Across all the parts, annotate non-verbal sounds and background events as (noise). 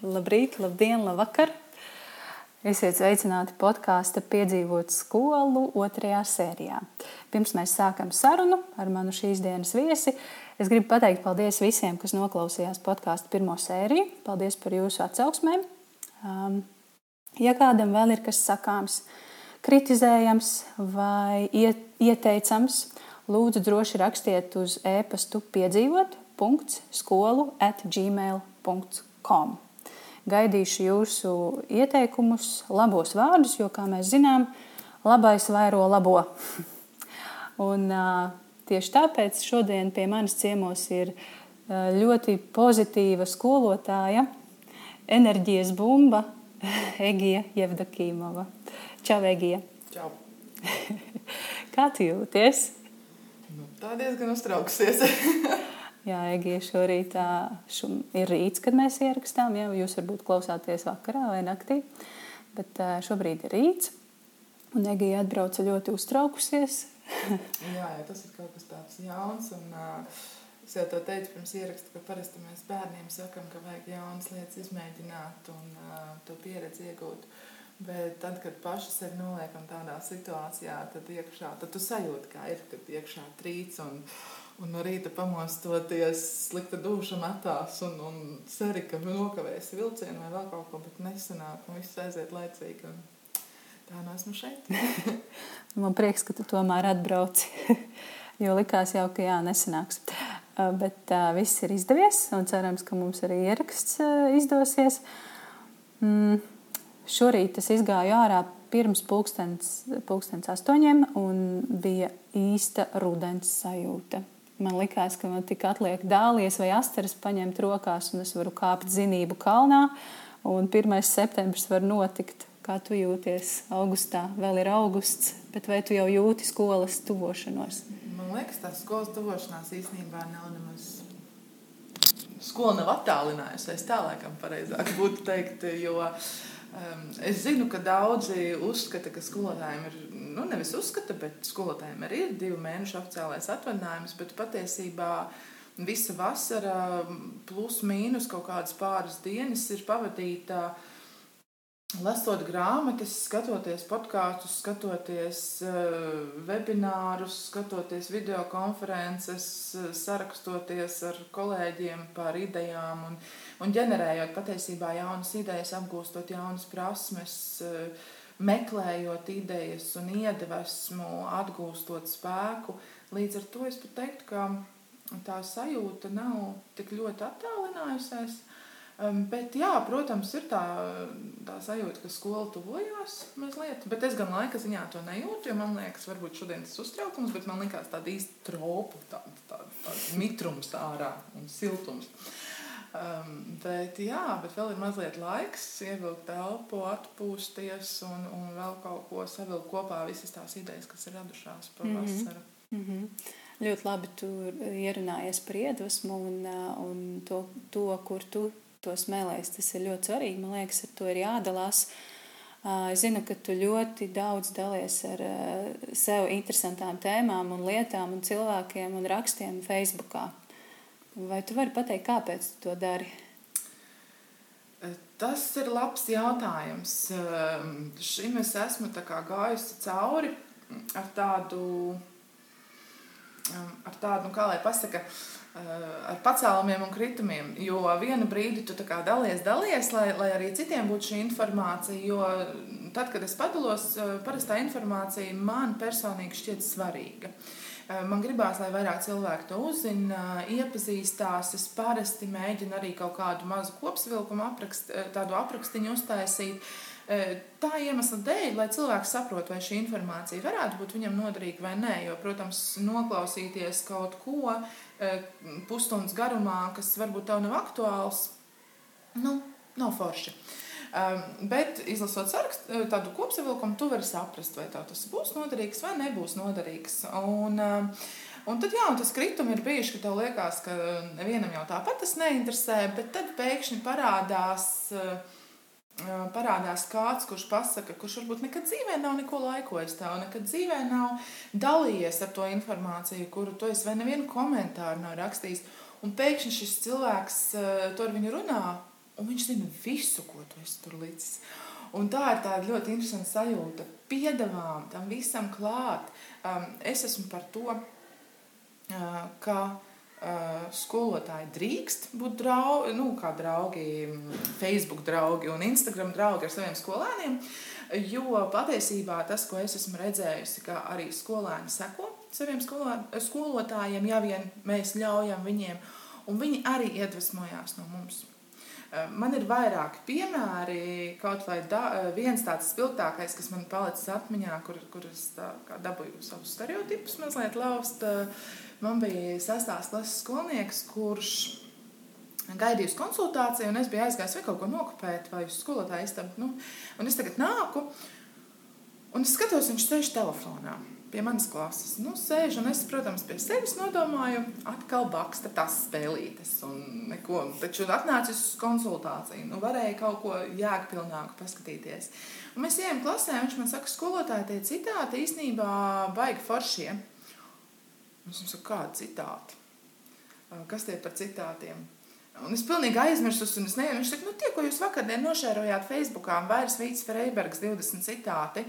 Labrīt, labdien, labvakar! Esiet sveicināti podkāstu piedzīvot skolu otrajā sērijā. Pirms mēs sākam sarunu ar manu šīs dienas viesi, es gribu pateikt paldies visiem, kas noklausījās podkāstu pirmo sēriju. Paldies par jūsu atsauksmēm. Um, ja kādam vēl ir kas sakāms, kritizējams vai ieteicams, lūdzu droši rakstiet uz e-pastu piedzīvot skolu at gmail.com. Gaidīšu jūsu ieteikumus, labos vārdus, jo, kā mēs zinām, labais vairo labo. (laughs) Un, tieši tāpēc šodien pie manis ciemos ir ļoti pozitīva skolotāja, enerģijas bumba (laughs) Egija Jevdakīmova. Čau, Egija! Čau! (laughs) Kā tu jūties? Nu, tā diezgan uztraukusies. Jā, Egija, šorīt šum, ir rīts, kad mēs ierakstām. Jā, jūs varbūt klausāties vakarā vai naktī, bet šobrīd ir rīts. Un Egija atbrauca ļoti uztraukusies. (laughs) jā, jā, tas ir kaut kas tāds jauns. Un, uh, es jau to teicu pirms ieraksta, ka parasti mēs bērniem sakam, ka vajag jaunas lietas izmēģināt un uh, to pieredzi iegūt. Bet tad, kad paši sevi noliekam tādā situācijā, tad iekšā, tad tu sajūti, kā ir, kad iekšā trīc un, uh, Un no rīta pamostoties, slikta duša metās un, un ceri, ka nokavēsi vilcienu vai vēl kaut ko, bet nesanāk un viss aiziet laicīgi. Un tā nu esmu šeit. (laughs) Man prieks, ka tu tomēr atbrauci, (laughs) jo likās jau, ka jā, nesanāks. Bet uh, viss ir izdevies un cerams, ka mums arī ieraksts uh, izdosies. Mm, šorīt es izgāju ārā pirms pulkstens, pulkstens astoņiem un bija īsta rudens sajūta. Man liekas, ka man tik atliek dālies vai asteris paņemt rokās, un es varu kāpt zinību kalnā. Un 1. septembris var notikt. Kā tu jūties augustā? Vēl ir augusts, bet vai tu jau jūti skolas tuvošanos? Man liekas, tā skolas tuvošanās īstenībā nav nemaz. Skola nav attālinājusies, tā laikam pareizāk būtu teikt, jo um, es zinu, ka daudzi uzskata, ka skolotājiem ir nu, nevis uzskata, bet skolotājiem arī ir divu mēnešu oficiālais atvaļinājums, bet patiesībā visa vasara plus mīnus kaut kādas pāris dienas ir pavadīta lasot grāmatas, skatoties podkāstus, skatoties uh, webinārus, skatoties video konferences, uh, sarakstoties ar kolēģiem par idejām un, un ģenerējot patiesībā jaunas idejas, apgūstot jaunas prasmes. Uh, meklējot idejas un iedvesmu, atgūstot spēku. Līdz ar to es pat teiktu, ka tā sajūta nav tik ļoti attālinājusies. Bet, jā, protams, ir tā, tā sajūta, ka skola tuvojās mazliet. Bet es gan laika ziņā to nejūtu, jo man liekas, varbūt šodien tas uztraukums, bet man liekas tāda īsta tropa, tāda tā, tā, mitrums ārā un siltums. Uh, Um, bet, jā, bet vēl ir mazliet laiks, ievilkt telpu, atpūsties un, un vēl kaut ko savilkt kopā, visas tās idejas, kas ir radušās par mm -hmm. vasaru. Mm -hmm. Ļoti labi tu ierunājies par iedvesmu un, uh, un to, to, kur tu to smēlēsi. Tas ir ļoti svarīgi. Man liekas, ar to ir jādalās. Uh, es zinu, ka tu ļoti daudz dalies ar uh, sev interesantām tēmām un lietām un cilvēkiem un rakstiem Facebookā. Vai tu vari pateikt, kāpēc tu to dari? Tas ir labs jautājums. Šim es esmu gājusi cauri ar tādu, ar tādu nu, kā lai pasaka, ar pacēlumiem un kritumiem. Jo vienu brīdi tu dalies, dalies, lai, lai arī citiem būtu šī informācija. Jo tad, kad es padalos, parastā informācija man personīgi šķiet svarīga. Uh, Eh, man gribās, lai vairāk cilvēku to uzzina, iepazīstās. Es parasti mēģinu arī kaut kādu mazu kopsavilkumu, aprakst, eh, tādu aprakstiņu uztaisīt. Eh, tā iemesla dēļ, lai cilvēks saprotu, vai šī informācija varētu būt viņam noderīga vai nē. Jo, protams, noklausīties kaut ko pusstundas garumā, kas varbūt tev nav aktuāls, nu, nav forši. Uh, bet, izlasot sarakstu, eh, tādu kopsavilkumu, tu vari saprast, vai tas būs noderīgs vai nebūs noderīgs. Un, um, Un tad jā, un tas kritums ir bijis, ka tev liekas, ka nevienam jau tāpat tas neinteresē, bet tad pēkšņi parādās, uh, parādās kāds, kurš pasaka, kurš varbūt nekad dzīvē nav neko laikojis tev, nekad dzīvē nav dalījies ar to informāciju, kuru tu esi vai nevienu komentāru nav rakstījis. Un pēkšņi šis cilvēks to ar viņu runā, un viņš zina visu, ko tu esi tur licis. Un tā ir tāda ļoti interesanta sajūta. Piedāvām tam visam klāt. Um, es esmu par to, uh, ka uh, skolotāji drīkst būt draugi, nu, kā draugi, Facebook draugi un Instagram draugi ar saviem skolēniem. Jo patiesībā tas, ko es esmu redzējusi, ka arī skolēni seko saviem skolā, skolotājiem, ja vien mēs ļaujam viņiem, un viņi arī iedvesmojās no mums. Eh, man ir vairāki piemēri, kaut vai da, eh, viens tāds spilgtākais, kas man palicis atmiņā, kur, kur es dabūju savus stereotipus mazliet laust. Eh, man bija sestās klases skolnieks, kurš gaidīju uz konsultāciju, un es biju aizgājis vai kaut ko nokopēt, vai uz skolotāju istabu. Nu, un es tagad nāku, un es skatos, viņš sēž telefonā pie manas klases. Nu, sēž, un es, protams, pie sevis nodomāju, atkal baksta tas spēlītes. Neko, taču atnācis uz konsultāciju. Nu, varēja kaut ko jēgpilnāku paskatīties. Un mēs ejam klasē, viņš man saka, skolotāji, tie citāti īstenībā baigi foršie. Viņam saku, kādi citāti? Kas tie par citātiem? Un es pilnīgi aizmirsu, un es nevienu. Viņš saka, nu, tie, ko jūs vakardien nošērojāt Facebookā, vairs Vīts Freibergs 20 citāti.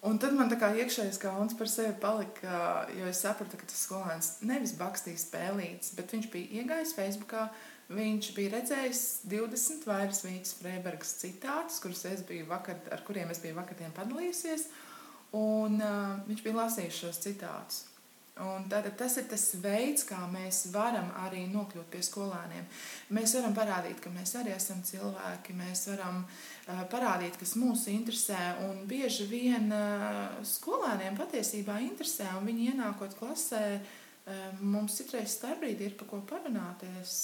Un tad man tā kā iekšējais kauns par sevi palika, jo es sapratu, ka tas skolēns nevis bakstīja spēlītas, bet viņš bija iegājis Facebookā, viņš bija redzējis 20 vairs Vītas Freibergas citātus, kurus es biju vakar, ar kuriem es biju vakariem padalījusies, un uh, viņš bija lasījis šos citātus. Un tātad tas ir tas veids, kā mēs varam arī nokļūt pie skolēniem. Mēs varam parādīt, ka mēs arī esam cilvēki, mēs varam uh, parādīt, kas mūs interesē. Un bieži vien uh, skolēniem patiesībā interesē, un viņi ienākot klasē, uh, mums citreiz starpbrīdī ir par ko parunāties,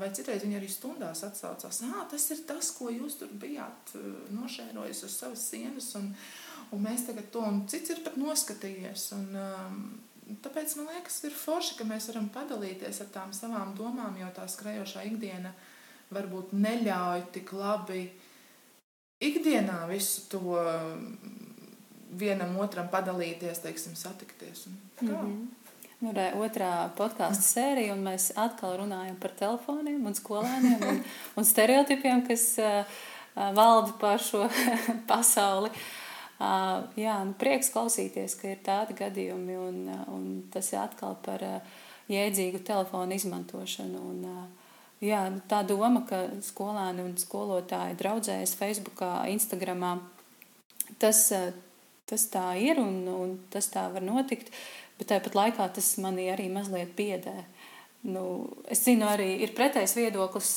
vai citreiz viņi arī stundās atsaucās, ah, tas ir tas, ko jūs tur bijāt nošērojis uz savas sienas, un, un mēs tagad to, un cits ir pat noskatījies. Un, um, Tāpēc man liekas, ir forši, ka mēs varam padalīties ar tām savām domām, jo tā skrejošā ikdiena varbūt neļauj tik labi ikdienā visu to vienam otram padalīties, teiksim, satikties. Mm -hmm. Nu, re, otrā podkāstu sērija, un mēs atkal runājam par telefoniem un skolēniem un, (laughs) un stereotipiem, kas uh, valda pār šo (laughs) pasauli. Uh, Uh, jā, nu, prieks klausīties, ka ir tādi gadījumi, un, un tas ir atkal par uh, jēdzīgu telefonu izmantošanu. Un, uh, jā, tā doma, ka skolēni un skolotāji draudzējas Facebook, Instagram, tas, tas tā ir un, un tas tā var notikt, bet tāpat laikā tas manī arī mazliet biedē. Nu, es zinu, arī ir pretējs viedoklis,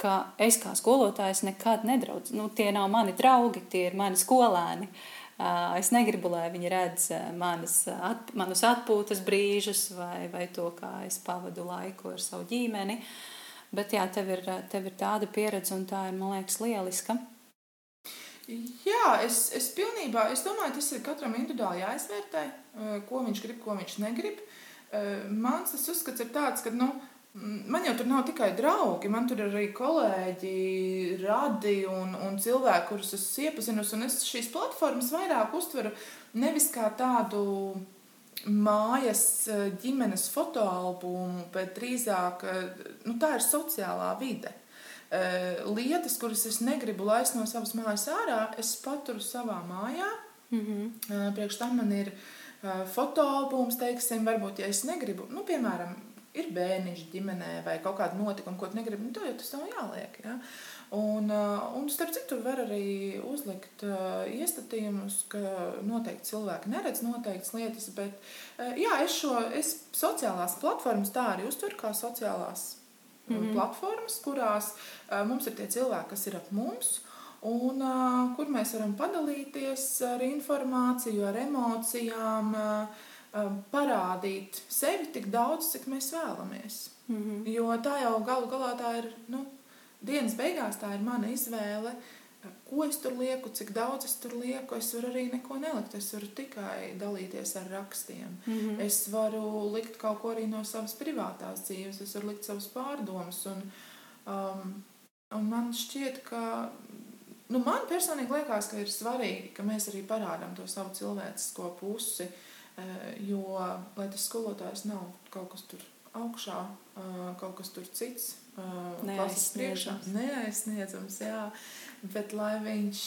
ka es kā skolotājs nekad nedraudzu. Nu, tie nav mani draugi, tie ir mani skolēni. Uh, Es negribu, lai viņi redz manas, at, manus atpūtas brīžus vai, vai to, kā es pavadu laiku ar savu ģimeni. Bet jā, tev ir, tev ir tāda pieredze, un tā ir, man liekas, lieliska. Jā, es, es pilnībā, es domāju, tas ir katram individuāli jāizvērtē, ko viņš grib, ko viņš negrib. Mans tas uzskats ir tāds, ka, nu, Man jau tur nav tikai draugi, man tur ir arī kolēģi, radi un, un cilvēki, kurus es iepazinusi. Es šīs platformas vairāk uztveru nevis kā tādu mājas eh, ģimenes fotoalbumu, bet drīzāk eh, nu, tā ir sociālā vide. Eh, lietas, kuras es negribu laist no savas mājas ārā, es paturu savā mājā. Mm -hmm. Priekš tam man ir fotoalbums, teiksim, varbūt, ja es negribu, nu, piemēram, ir bērniņš ģimenē vai kaut kāda notikuma, ko tu negribi, nu, to jau tas nav jāliek. Ja? Uh, un starp citu, var arī uzlikt uh, iestatījumus, ka noteikti cilvēki neredz noteiktas lietas, bet uh, jā, es šo es sociālās platformas tā arī uztveru kā sociālās mm -hmm. platformas, kurās mums ir tie cilvēki, kas ir ap mums. Un, uh, kur mēs varam padalīties ar informāciju, ar emocijām, uh, parādīt sevi tik daudz, cik mēs vēlamies. Mm -hmm. Jo tā jau galu galā tā ir nu, dienas beigās, tā ir mana izvēle. Ko es tur lieku, cik daudz es tur lieku, es varu arī neko nelikt. Es varu tikai dalīties ar rakstiem. Mm -hmm. Es varu likt kaut ko arī no savas privātās dzīves, es varu likt savas pārdomas. Un, um, un man šķiet, ka nu, man personīgi liekas, ka ir svarīgi, ka mēs arī parādām to savu cilvēcisko pusi. Eh, jo, lai tas skolotājs nav kaut kas tur augšā, eh, kaut kas tur cits, priekšā. Neaizsniedzams, jā. Bet lai viņš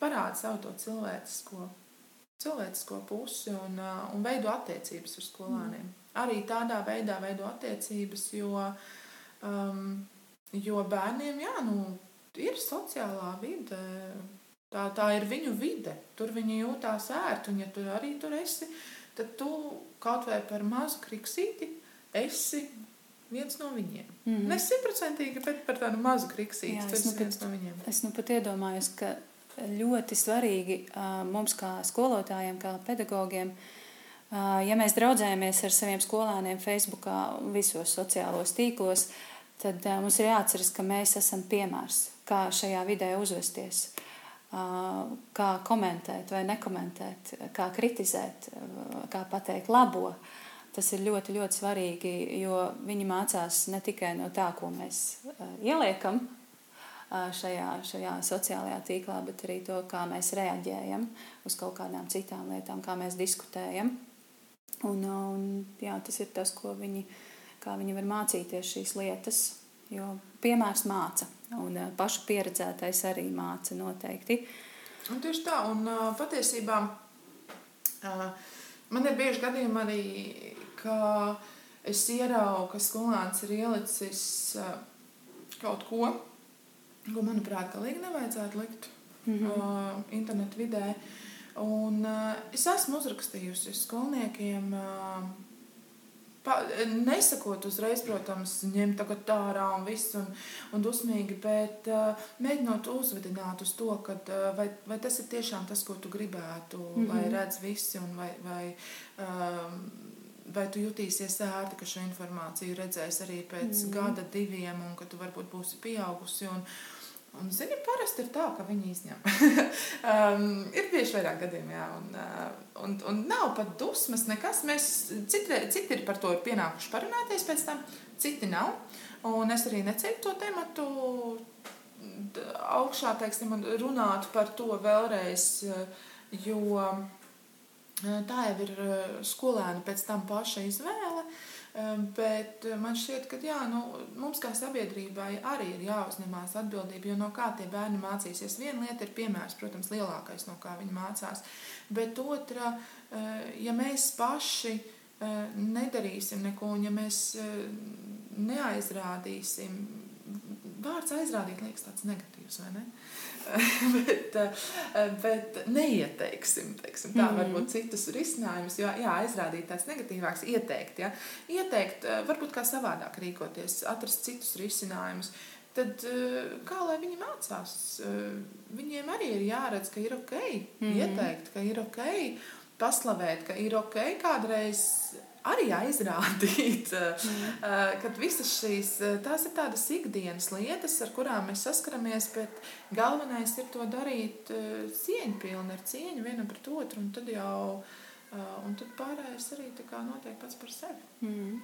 parāda savu to cilvēcisko, cilvēcisko pusi un, un veido attiecības ar skolāniem. Mm. Arī tādā veidā veido attiecības, jo, um, jo bērniem, jā, nu, ir sociālā vide. Tā, tā ir viņu vide. Tur viņi jūtās ērti. Un, ja tu arī tur esi, tad tu kaut vai par mazu kriksīti esi viens no viņiem. Mm -hmm. Ne simtprocentīgi, bet par tādu mazu kriksīti. Jā, tas nu viens no viņiem. Es nu pat iedomājos, ka ļoti svarīgi mums kā skolotājiem, kā pedagogiem, ja mēs draudzējamies ar saviem skolāniem Facebookā visos sociālos tīklos, tad mums ir jāatceras, ka mēs esam piemērs, kā šajā vidē uzvesties kā komentēt vai nekomentēt, kā kritizēt, kā pateikt labo. Tas ir ļoti, ļoti svarīgi, jo viņi mācās ne tikai no tā, ko mēs ieliekam šajā, šajā sociālajā tīklā, bet arī to, kā mēs reaģējam uz kaut kādām citām lietām, kā mēs diskutējam. Un, un, jā, tas ir tas, ko viņi, viņi var mācīties šīs lietas, jo piemērs māca. Un pašu pieredzētais arī māca noteikti. Un tieši tā, un patiesībā uh, man ir bieži gadījumi arī, ka es ieraugu, ka skolāns ir ielicis uh, kaut ko, ko, manuprāt, galīgi nevajadzētu likt mm -hmm. uh, internetu vidē. Un uh, es esmu uzrakstījusi skolniekiem. Uh, Pa, nesakot uzreiz, protams, ņemt tagad ārā un viss un, un dusmīgi, bet uh, mēģinot uzvedināt uz to, kad, uh, vai, vai tas ir tiešām tas, ko tu gribētu, mm -hmm. lai redz visi un vai, vai, uh, vai tu jutīsies ērti, ka šo informāciju redzēs arī pēc mm gada, diviem un ka tu varbūt būsi pieaugusi. Un, Un, zini, parasti ir tā, ka viņi izņem. um, (laughs) ir bieži vairāk gadījumi, jā, un, uh, un, un nav pat dusmas, nekas. Mēs, citi, citi ir par to ir pienākuši parunāties pēc tam, citi nav. Un es arī neceļu to tematu augšā, teiksim, un runāt par to vēlreiz, jo tā jau ir skolēni pēc tam paša izvēle. Bet man šķiet, ka jā, nu, mums kā sabiedrībai arī ir jāuzņemās atbildība, jo no kā tie bērni mācīsies. Viena lieta ir piemērs, protams, lielākais, no kā viņi mācās. Bet otra, ja mēs paši nedarīsim neko, un ja mēs neaizrādīsim, vārds aizrādīt liekas tāds negatīvs, vai ne? (laughs) bet, eh, bet neieteiksim teiksim, tā, mm. varbūt citus risinājumus. Jo jā, aizrādīt tās negatīvākas, ieteikt, ja? ieteikt, eh, varbūt kā savādāk rīkoties, atrast citus risinājumus. Tad eh, kā lai viņi mācās? Viņiem arī ir jāredz, ka ir ok, mm. ieteikt, ka ir ok, paslavēt, ka ir ok kādreiz arī aizrādīt, (laughs) mm. ka visas šīs tās ir tādas ikdienas lietas, ar kurām mēs saskaramies, bet galvenais ir to darīt cieņpilni, ar cieņu vienam pret otru, un tad jau, un tad pārējais arī notiek pats par sevi. Mm.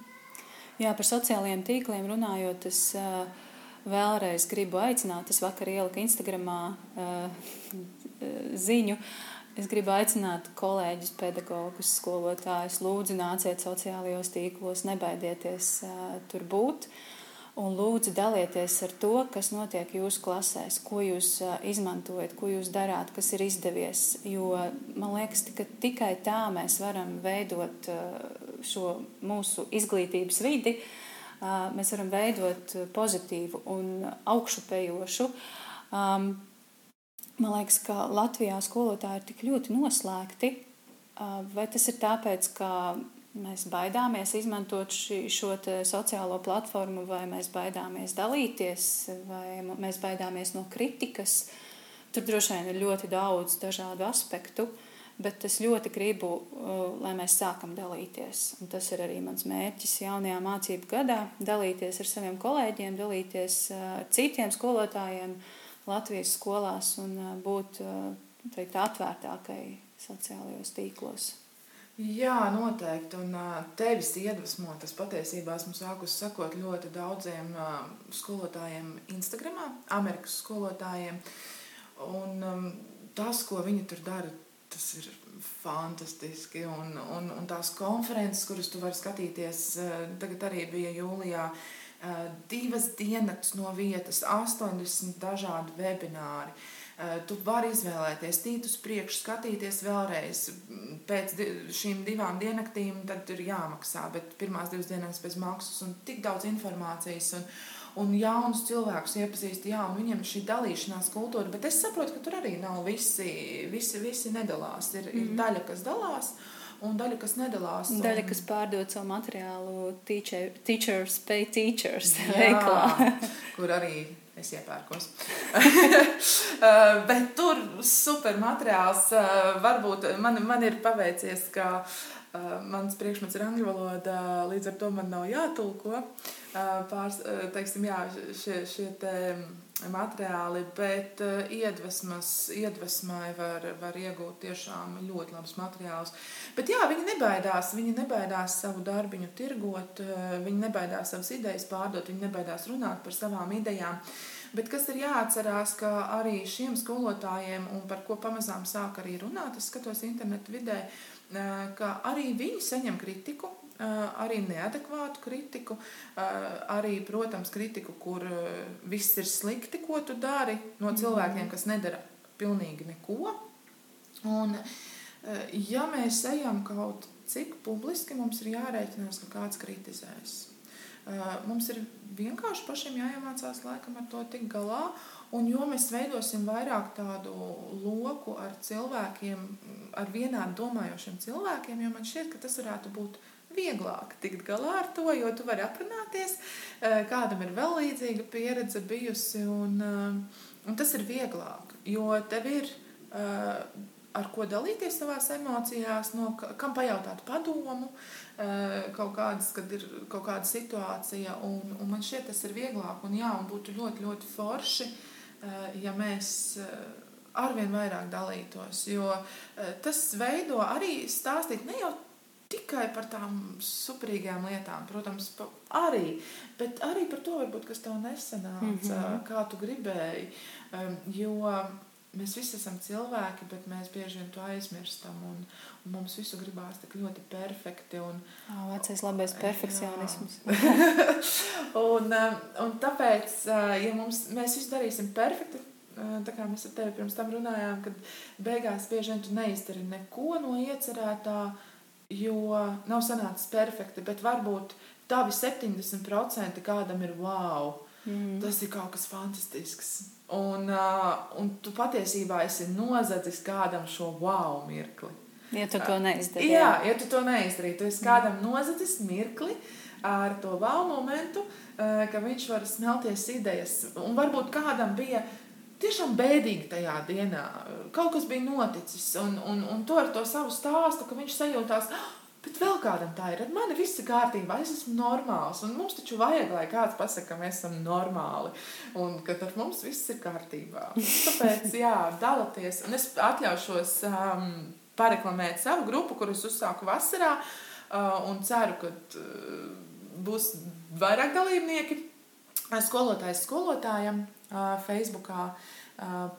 Jā, par sociālajiem tīkliem runājot, es vēlreiz gribu aicināt, es vakar ieliku Instagramā (laughs) ziņu, uh, Es gribu aicināt kolēģus, pedagogus, skolotājus, lūdzu, nāciet sociālajos tīklos, nebaidieties uh, tur būt. Un lūdzu, dalieties ar to, kas notiek jūsu klasēs, ko jūs uh, izmantojat, ko jūs darāt, kas ir izdevies. Jo man liekas, ka tikai tā mēs varam veidot uh, šo mūsu izglītības vidi, uh, mēs varam veidot pozitīvu un augšupejošu. Um, Man liekas, ka Latvijā skolotāji ir tik ļoti noslēgti. Vai tas ir tāpēc, ka mēs baidāmies izmantot ši, šo sociālo platformu, vai mēs baidāmies dalīties, vai mēs baidāmies no kritikas? Tur droši vien ir ļoti daudz dažādu aspektu, bet es ļoti gribu, lai mēs sākam dalīties. Un tas ir arī mans mērķis jaunajā mācību gadā - dalīties ar saviem kolēģiem, dalīties ar citiem skolotājiem Latvijas skolās un būt teikt, atvērtākai sociālajos tīklos. Jā, noteikti. Un tevis iedvesmo tas patiesībā esmu sākusi sakot ļoti daudziem skolotājiem Instagram, Amerikas skolotājiem. Un tas, ko viņi tur dara, tas ir fantastiski. Un, un, un tās konferences, kuras tu vari skatīties, tagad arī bija jūlijā divas dienas no vietas, 80 dažādi webināri. Tu vari izvēlēties, tīt uz priekšu, skatīties vēlreiz. Pēc šīm divām diennaktīm tad ir jāmaksā, bet pirmās divas dienas bez maksas un tik daudz informācijas. Un, un jaunus cilvēkus iepazīst, jā, un viņiem šī dalīšanās kultūra. Bet es saprotu, ka tur arī nav visi, visi, visi nedalās. Ir, mm -hmm. ir mhm. daļa, kas dalās. Un daļa, kas nedalās. Un... Daļa, kas pārdod savu materiālu, teacher, teachers pay teachers (laughs) veiklā. kur arī es iepērkos. (laughs) Eh, bet tur super materiāls. Eh, varbūt man, man ir paveicies, ka uh, mans priekšmets ir angļu valoda, līdz ar to man nav jātulko. Uh, pārs, teiksim, jā, šie, šie te materiāli, bet iedvesmas, iedvesmai var, var iegūt tiešām ļoti labus materiālus. Bet jā, viņi nebaidās, viņi nebaidās savu darbiņu tirgot, viņi nebaidās savas idejas pārdot, viņi nebaidās runāt par savām idejām. Bet kas ir jāatcerās, ka arī šiem skolotājiem, un par ko pamazām sāk arī runāt, es skatos internetu vidē, ka arī viņi saņem kritiku, arī neadekvātu kritiku, arī, protams, kritiku, kur viss ir slikti, ko tu dari, no mhm. cilvēkiem, kas nedara pilnīgi neko. Un, ja mēs ejam kaut cik publiski, mums ir jārēķinās, ka kāds kritizēs. Mums ir vienkārši pašiem jāiemācās laikam ar to tikt galā. Un jo mēs veidosim vairāk tādu loku ar cilvēkiem, ar vienādi domājošiem cilvēkiem, jo man šķiet, ka tas varētu būt vieglāk tikt galā ar to, jo tu vari aprunāties, kādam ir vēl līdzīga pieredze bijusi, un, un tas ir vieglāk, jo tev ir ar ko dalīties savās emocijās, no kam pajautāt padomu, kaut kādas, kad ir kaut kāda situācija, un, un man šķiet tas ir vieglāk, un jā, un būtu ļoti, ļoti forši, ja mēs arvien vairāk dalītos, jo tas veido arī stāstīt ne jau tikai par tām superīgām lietām, protams, arī, bet arī par to, varbūt, kas tev nesanāca, mm -hmm. kā tu gribēji, jo mēs visi esam cilvēki, bet mēs bieži vien to aizmirstam. Un, un mums visu gribās tik ļoti perfekti. Un, oh, vecais labais perfekcionisms. (laughs) un, um, un tāpēc, ja mums, mēs visu darīsim perfekti, tā kā mēs ar tevi pirms tam runājām, kad beigās bieži vien tu neizdari neko no iecerētā, jo nav sanācis perfekti, bet varbūt tavi 70% kādam ir wow. Mm. Tas ir kaut kas fantastisks. Un, uh, un tu patiesībā esi nozadzis kādam šo wow mirkli. Ja tu to neizdarīji. Jā, ja tu to neizdarīji, tu esi kādam nozadzis mirkli ar to wow momentu, uh, ka viņš var smelties idejas. Un varbūt kādam bija tiešām bēdīgi tajā dienā. Kaut kas bija noticis, un, un, un to ar to savu stāstu, ka viņš sajūtās, oh, Bet vēl kādam tā ir. Ar mani viss ir kārtībā, es esmu normāls. Un mums taču vajag, lai kāds pasakā, ka mēs esam normāli. Un ka ar mums viss ir kārtībā. Tāpēc, jā, dalieties. Un es atļaušos um, pareklamēt savu grupu, kurus uzsāku vasarā. Uh, un ceru, ka uh, būs vairāk dalībnieki. Skolotājs skolotājam uh, Facebookā.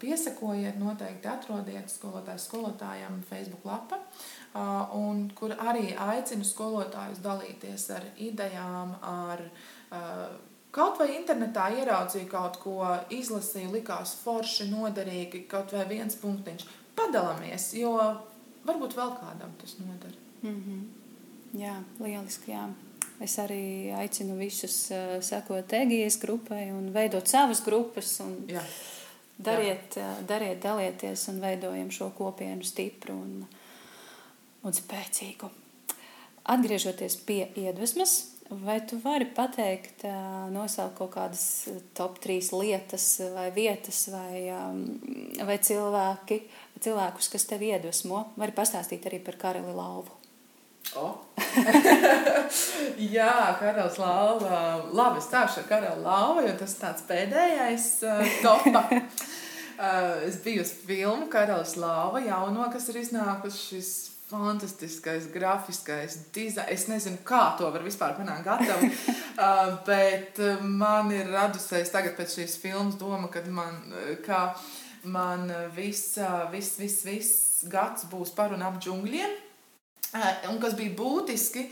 Piesakojiet, noteikti atrodiet skolotājs skolotājam Facebook lapa. Un kur arī aicinu skolotājus dalīties ar idejām, ar kaut vai internetā ieraudzīju kaut ko, izlasīju, likās forši, noderīgi, kaut vai viens punktiņš. Padalāmies, jo varbūt vēl kādam tas noder. Mm -hmm. Jā, lieliski. Jā. Es arī aicinu visus uh, sekot Egijas grupai un veidot savas grupas. Jā. Dariet, Jā. dariet, dalieties un veidojam šo kopienu stipru. Un, uh, un spēcīgu. Atgriežoties pie iedvesmas, vai tu vari pateikt, nosaukt kaut kādas top trīs lietas vai vietas vai, vai cilvēki, cilvēkus, kas tevi iedvesmo? Vari pastāstīt arī par Karali Lauvu. Oh. (laughs) Jā, karalis lauva. Labi, stāšu ar karali lauvu, jo tas tāds pēdējais uh, topa. (laughs) uh, es biju uz filmu Karalis lauva jauno, kas ir iznākusi šis fantastiskais, grafiskais dizains. Es nezinu, kā to var vispār panākt gatavu, (laughs) uh, bet uh, man ir radusies tagad pēc šīs filmas doma, ka man, uh, ka man viss, viss, viss, viss gads būs par un ap džungļiem. Un kas bija būtiski,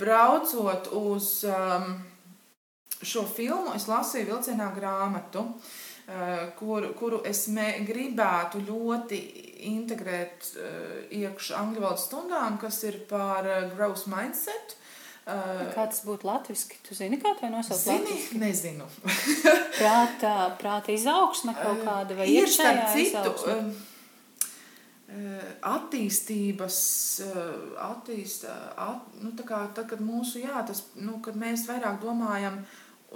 braucot uz, um, šo filmu es lasīju vilcienā grāmatu, kur, kuru es mē, gribētu ļoti integrēt iekšā angļu valodas stundām, kas ir par growth mindset. Kā tas būtu latviešu? Tu zini, kā to nosaukt? Zini, latviski? nezinu. prāta, prāta izaugsme kaut kāda vai ir iekšējā izaugsme? Attīstības, attīst, at, nu, kā, tad, kad mūsu, jā, tas, nu, kad mēs vairāk domājam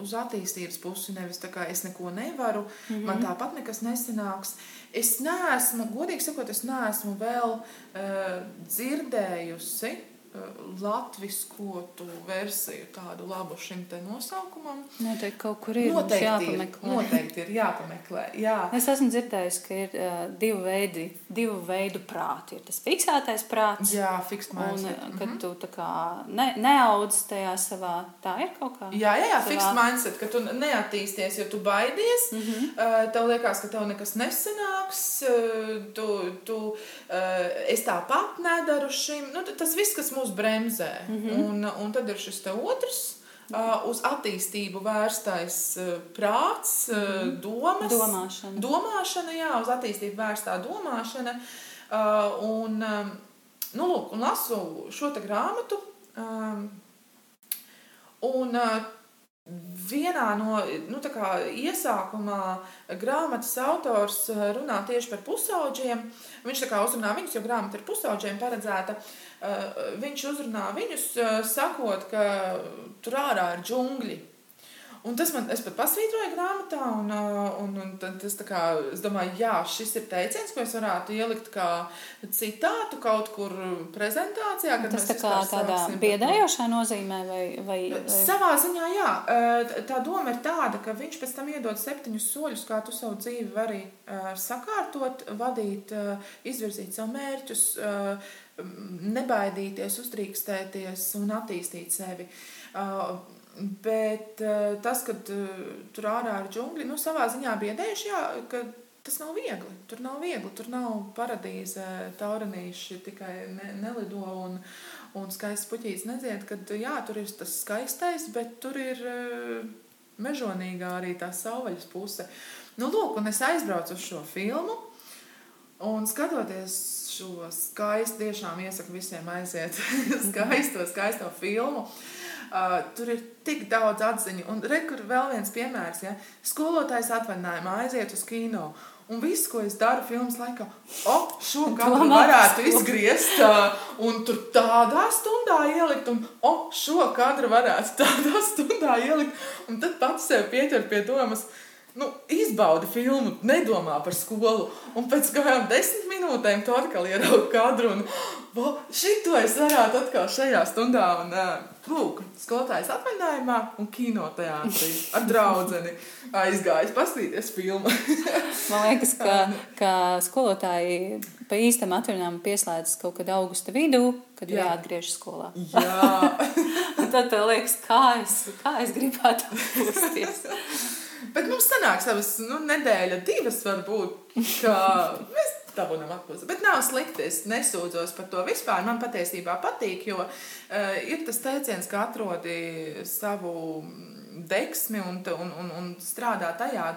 uz attīstības pusi, nevis tā kā es neko nevaru, mm -hmm. man tāpat nekas nesanāks. Es neesmu, godīgi sakot, es neesmu vēl uh, dzirdējusi latviskotu versiju, tādu labu šim te nosaukumam. Noteikti kaut kur ir noteikti jāpameklē. Ir, noteikti ir jāpameklē. Jā. (laughs) Es esmu dzirdējis, ka ir uh, divi, veidi, divu veidu prāti. Ir tas fiksētais prāts. Jā. Un kad mm -hmm. tu kā ne, neaudz tajā savā, tā ir kaut kā. Jā, jā, jā savā... fiksētais mindset, ka tu neattīsties, jo tu baidies. Mm -hmm. uh, tev liekas, ka tev nekas nesanāks. Uh, tu, tu, uh, es tāpat nedaru šim. Nu, tas viss, kas mums mūs bremzē. Mm -hmm. un, un tad ir šis otrs. Uh, uz attīstību vērstais uh, prāts, uh, domas, domāšana. domāšana, jā, uz attīstību vērstā domāšana. Uh, un, um, nu, lūk, un lasu šo grāmatu. Um, un, uh, Vienā no nu, iesākumā grāmatas autors runā tieši par pusauģiem. Viņš uzrunā viņus, jo grāmata ir pusauģiem paredzēta. Uh, viņš uzrunā viņus, eh, sakot, ka tur ārā ir džungļi. Un tas man, pat pasvītroju grāmatā, un, eh, un, un tas tā kā, es domāju, jā, šis ir teiciens, ko es varētu ielikt kā citātu kaut kur prezentācijā. Tas tā kā tādā biedējošā nozīmē vai, vai, vai? Savā ziņā, jā. Tā doma ir tāda, ka viņš pēc tam iedod septiņus soļus, kā tu savu dzīvi vari sakārtot, vadīt, izvirzīt savu mērķus, nebaidīties, uzdrīkstēties un attīstīt sevi. Uh, bet uh, tas, ka uh, tur ārā ir džungļi, nu, savā ziņā biedējuši, jā, ka tas nav viegli. Tur nav viegli, tur nav paradīze, taurenīši tikai ne, nelido un, un skaists puķītis nedzied, kad jā, tur ir tas skaistais, bet tur ir mežonīgā arī tā savvaļas puse. Nu, lūk, un es aizbraucu uz šo filmu un skatoties šo skaistu, tiešām iesaku visiem aiziet (laughs) skaisto, skaisto filmu. Uh, tur ir tik daudz atziņu. Un rekur vēl viens piemērs. Ja? Skolotājs atvaļinājumā aiziet uz kino. Un viss, ko es daru filmas laikā, oh, šo kadru varētu izgriezt uh, un tur tādā stundā ielikt, un oh, šo kadru varētu tādā stundā ielikt. Un tad pats sev pieķer pie domas, uh, nu, izbaudi filmu, nedomā par skolu. Un pēc kādām desmit minūtēm tu atkal ieraugi kadru. Un, Šito es varētu atkal šajā stundā. Un, lūk, skolotājs atvaļinājumā un kinoteātrī ar draugu aizgājis paskatīties filmu. (laughs) Man liekas, ka, ka skolotāji pa īstam atvaļinājumam pieslēdzas kaut kad augusta vidū, kad Jā. jāatgriežas skolā. Jā. (laughs) tad tev liekas, kā es, kā es gribētu (laughs) atpūsties. Bet mums sanāk savas nu, nedēļa, divas varbūt, mēs dabūjam atpūst. Bet nav slikti, es nesūdzos par to vispār. Man patiesībā patīk, jo uh, ir tas teiciens, ka atrodi savu deksmi un, un, un, un strādā tajā.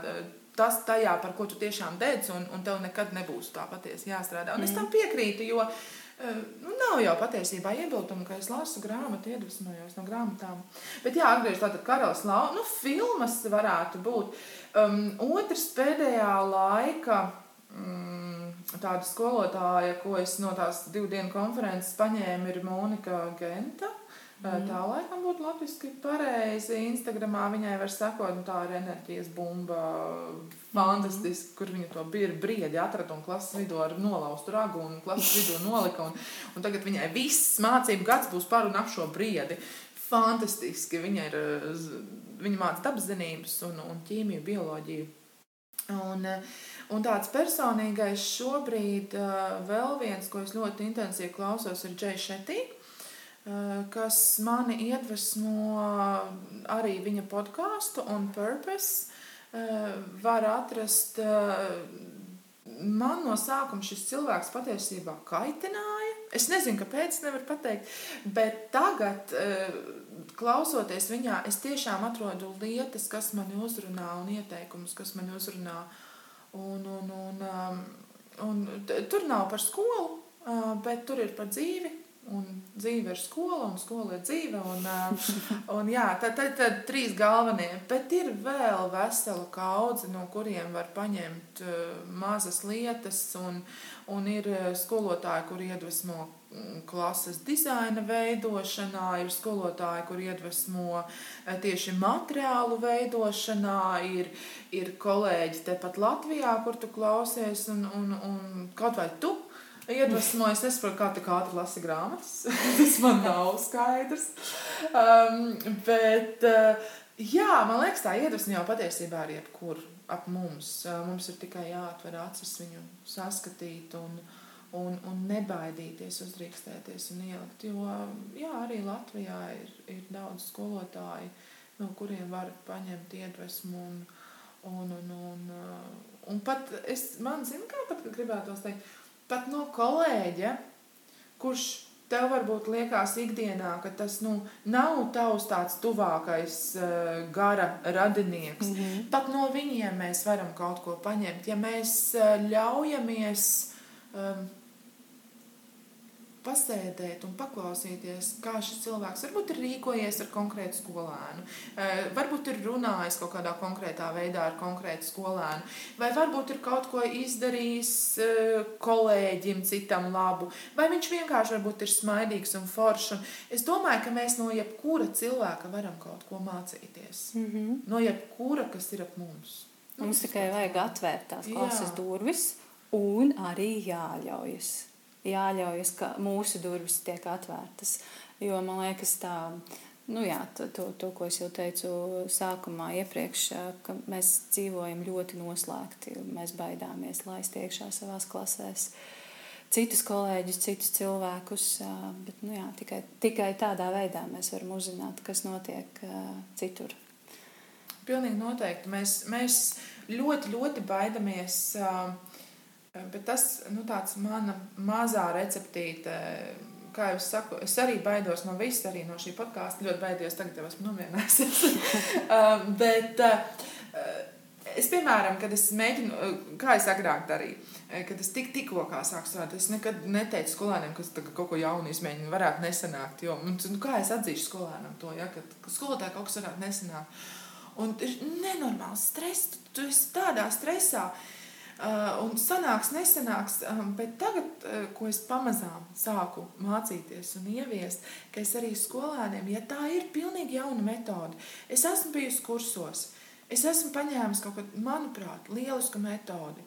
Tas tajā, par ko tu tiešām dedz, un, un tev nekad nebūs tā patiesi jāstrādā. Un mm. es tam piekrītu, jo uh, Nu, nav jau patiesībā iebildumu, ka es lasu grāmatu, iedvesmojos no grāmatām. Bet, jā, atgriežoties pie karalas lauka, nu, filmas varētu būt. Um, otrs pēdējā laika um, tāda skolotāja, ko es no tās divu dienu konferences paņēmu, ir Monika Genta. Mm. Tā laikam būtu labi pareizi. Instagramā viņai var sakot, nu, tā ir enerģijas bumba. Fantastiski, kur viņa to brīdi atrada un klases vidū ar nolaustu ragu un klases vidū (laughs) nolika. Un, un tagad viņai viss mācību gads būs par un ap šo briedi. Fantastiski. Viņa ir, viņa māca dabaszinības un, un ķīmiju, bioloģiju. Un, un tāds personīgais šobrīd vēl viens, ko es ļoti intensīvi klausos, ir Džeja Šetīna. Eh, kas mani iedvesmo arī viņa podkāstu un purpose. Eh, var atrast, eh, man no sākuma šis cilvēks patiesībā kaitināja. Es nezinu, kāpēc, nevaru pateikt, bet tagad klausoties viņā, es tiešām atrodu lietas, kas mani uzrunā, un ieteikumus, kas mani uzrunā. Un, un, un, um, un tur nav par skolu, bet tur ir par dzīvi. Un dzīve ir skola, un skola ir dzīve. Un, un jā, tad, tad, tad trīs galvenie. Bet ir vēl vesela kaudze, no kuriem var paņemt mazas lietas. Un, un ir skolotāji, kur iedvesmo klases dizaina veidošanā, ir skolotāji, kur iedvesmo tieši materiālu veidošanā, ir, ir kolēģi tepat Latvijā, kur tu klausies, un, un, un kaut vai tu iedvesmo. Es nesaprotu, kā tik ātri lasi grāmatas. (laughs) Tas man nav skaidrs. Um, bet, uh, jā, man liekas, tā iedvesma jau patiesībā ir jebkur ap mums. Uh, mums ir tikai jāatver acis viņu saskatīt un, un, un nebaidīties, uzdrīkstēties un ielikt. Jo jā, arī Latvijā ir, ir daudz skolotāju, no kuriem var paņemt iedvesmu. Un, un, un, un, uh, un pat es, man zinu, kā pat gribētu teikt, pat no kolēģa, kurš tev varbūt liekas ikdienā, ka tas nu, nav tavs tāds tuvākais uh, gara radinieks. Mm -hmm. Pat no viņiem mēs varam kaut ko paņemt. Ja mēs uh, ļaujamies um, pasēdēt un paklausīties, kā šis cilvēks varbūt ir rīkojies ar konkrētu skolēnu, eh, varbūt ir runājis kaut kādā konkrētā veidā ar konkrētu skolēnu, vai varbūt ir kaut ko izdarījis eh, kolēģim citam labu, vai viņš vienkārši varbūt ir smaidīgs un foršs. Un es domāju, ka mēs no jebkura cilvēka varam kaut ko mācīties. Mm -hmm. No jebkura, kas ir ap mums. Mums tikai vajag atvērt tās klases Jā. durvis un arī jāļaujas jāļaujas, ka mūsu durvis tiek atvērtas. Jo man liekas, tā, nu jā, to, to, to, ko es jau teicu sākumā, iepriekš, ka mēs dzīvojam ļoti noslēgti. Mēs baidāmies laist iekšā savā klasēs. Citus kolēģus, citus cilvēkus, bet nu jā, tikai, tikai tādā veidā mēs varam uzzināt, kas notiek citur. Pilnīgi noteikti. Mēs, mēs ļoti, ļoti baidamies uh, Bet tas nu, tāds mana mazā receptīte. Kā jau es saku, es arī baidos no visas, arī no šī podkāsta. Ļoti baidos, tagad jau esmu nomierinājusies. Um, (laughs) bet es, piemēram, kad es mēģinu, kā es agrāk darīju, kad es tik, tikko sāku strādāt, es nekad neteicu skolēniem, ka kaut ko jaunu izmēģinu, varētu nesanākt. Jo, nu, kā es atzīšu skolēnam to, ja, ka, skolotāji kaut kas varētu nesanākt. Un ir nenormāls stress, tu, tu esi tādā stresā. Uh, un sanāks, nesanāks, um, bet tagad, uh, ko es pamazām sāku mācīties un ieviest, ka es arī skolēniem, ja tā ir pilnīgi jauna metode, es esmu bijusi kursos, es esmu paņēmis kaut kādu, manuprāt, lielisku metodi.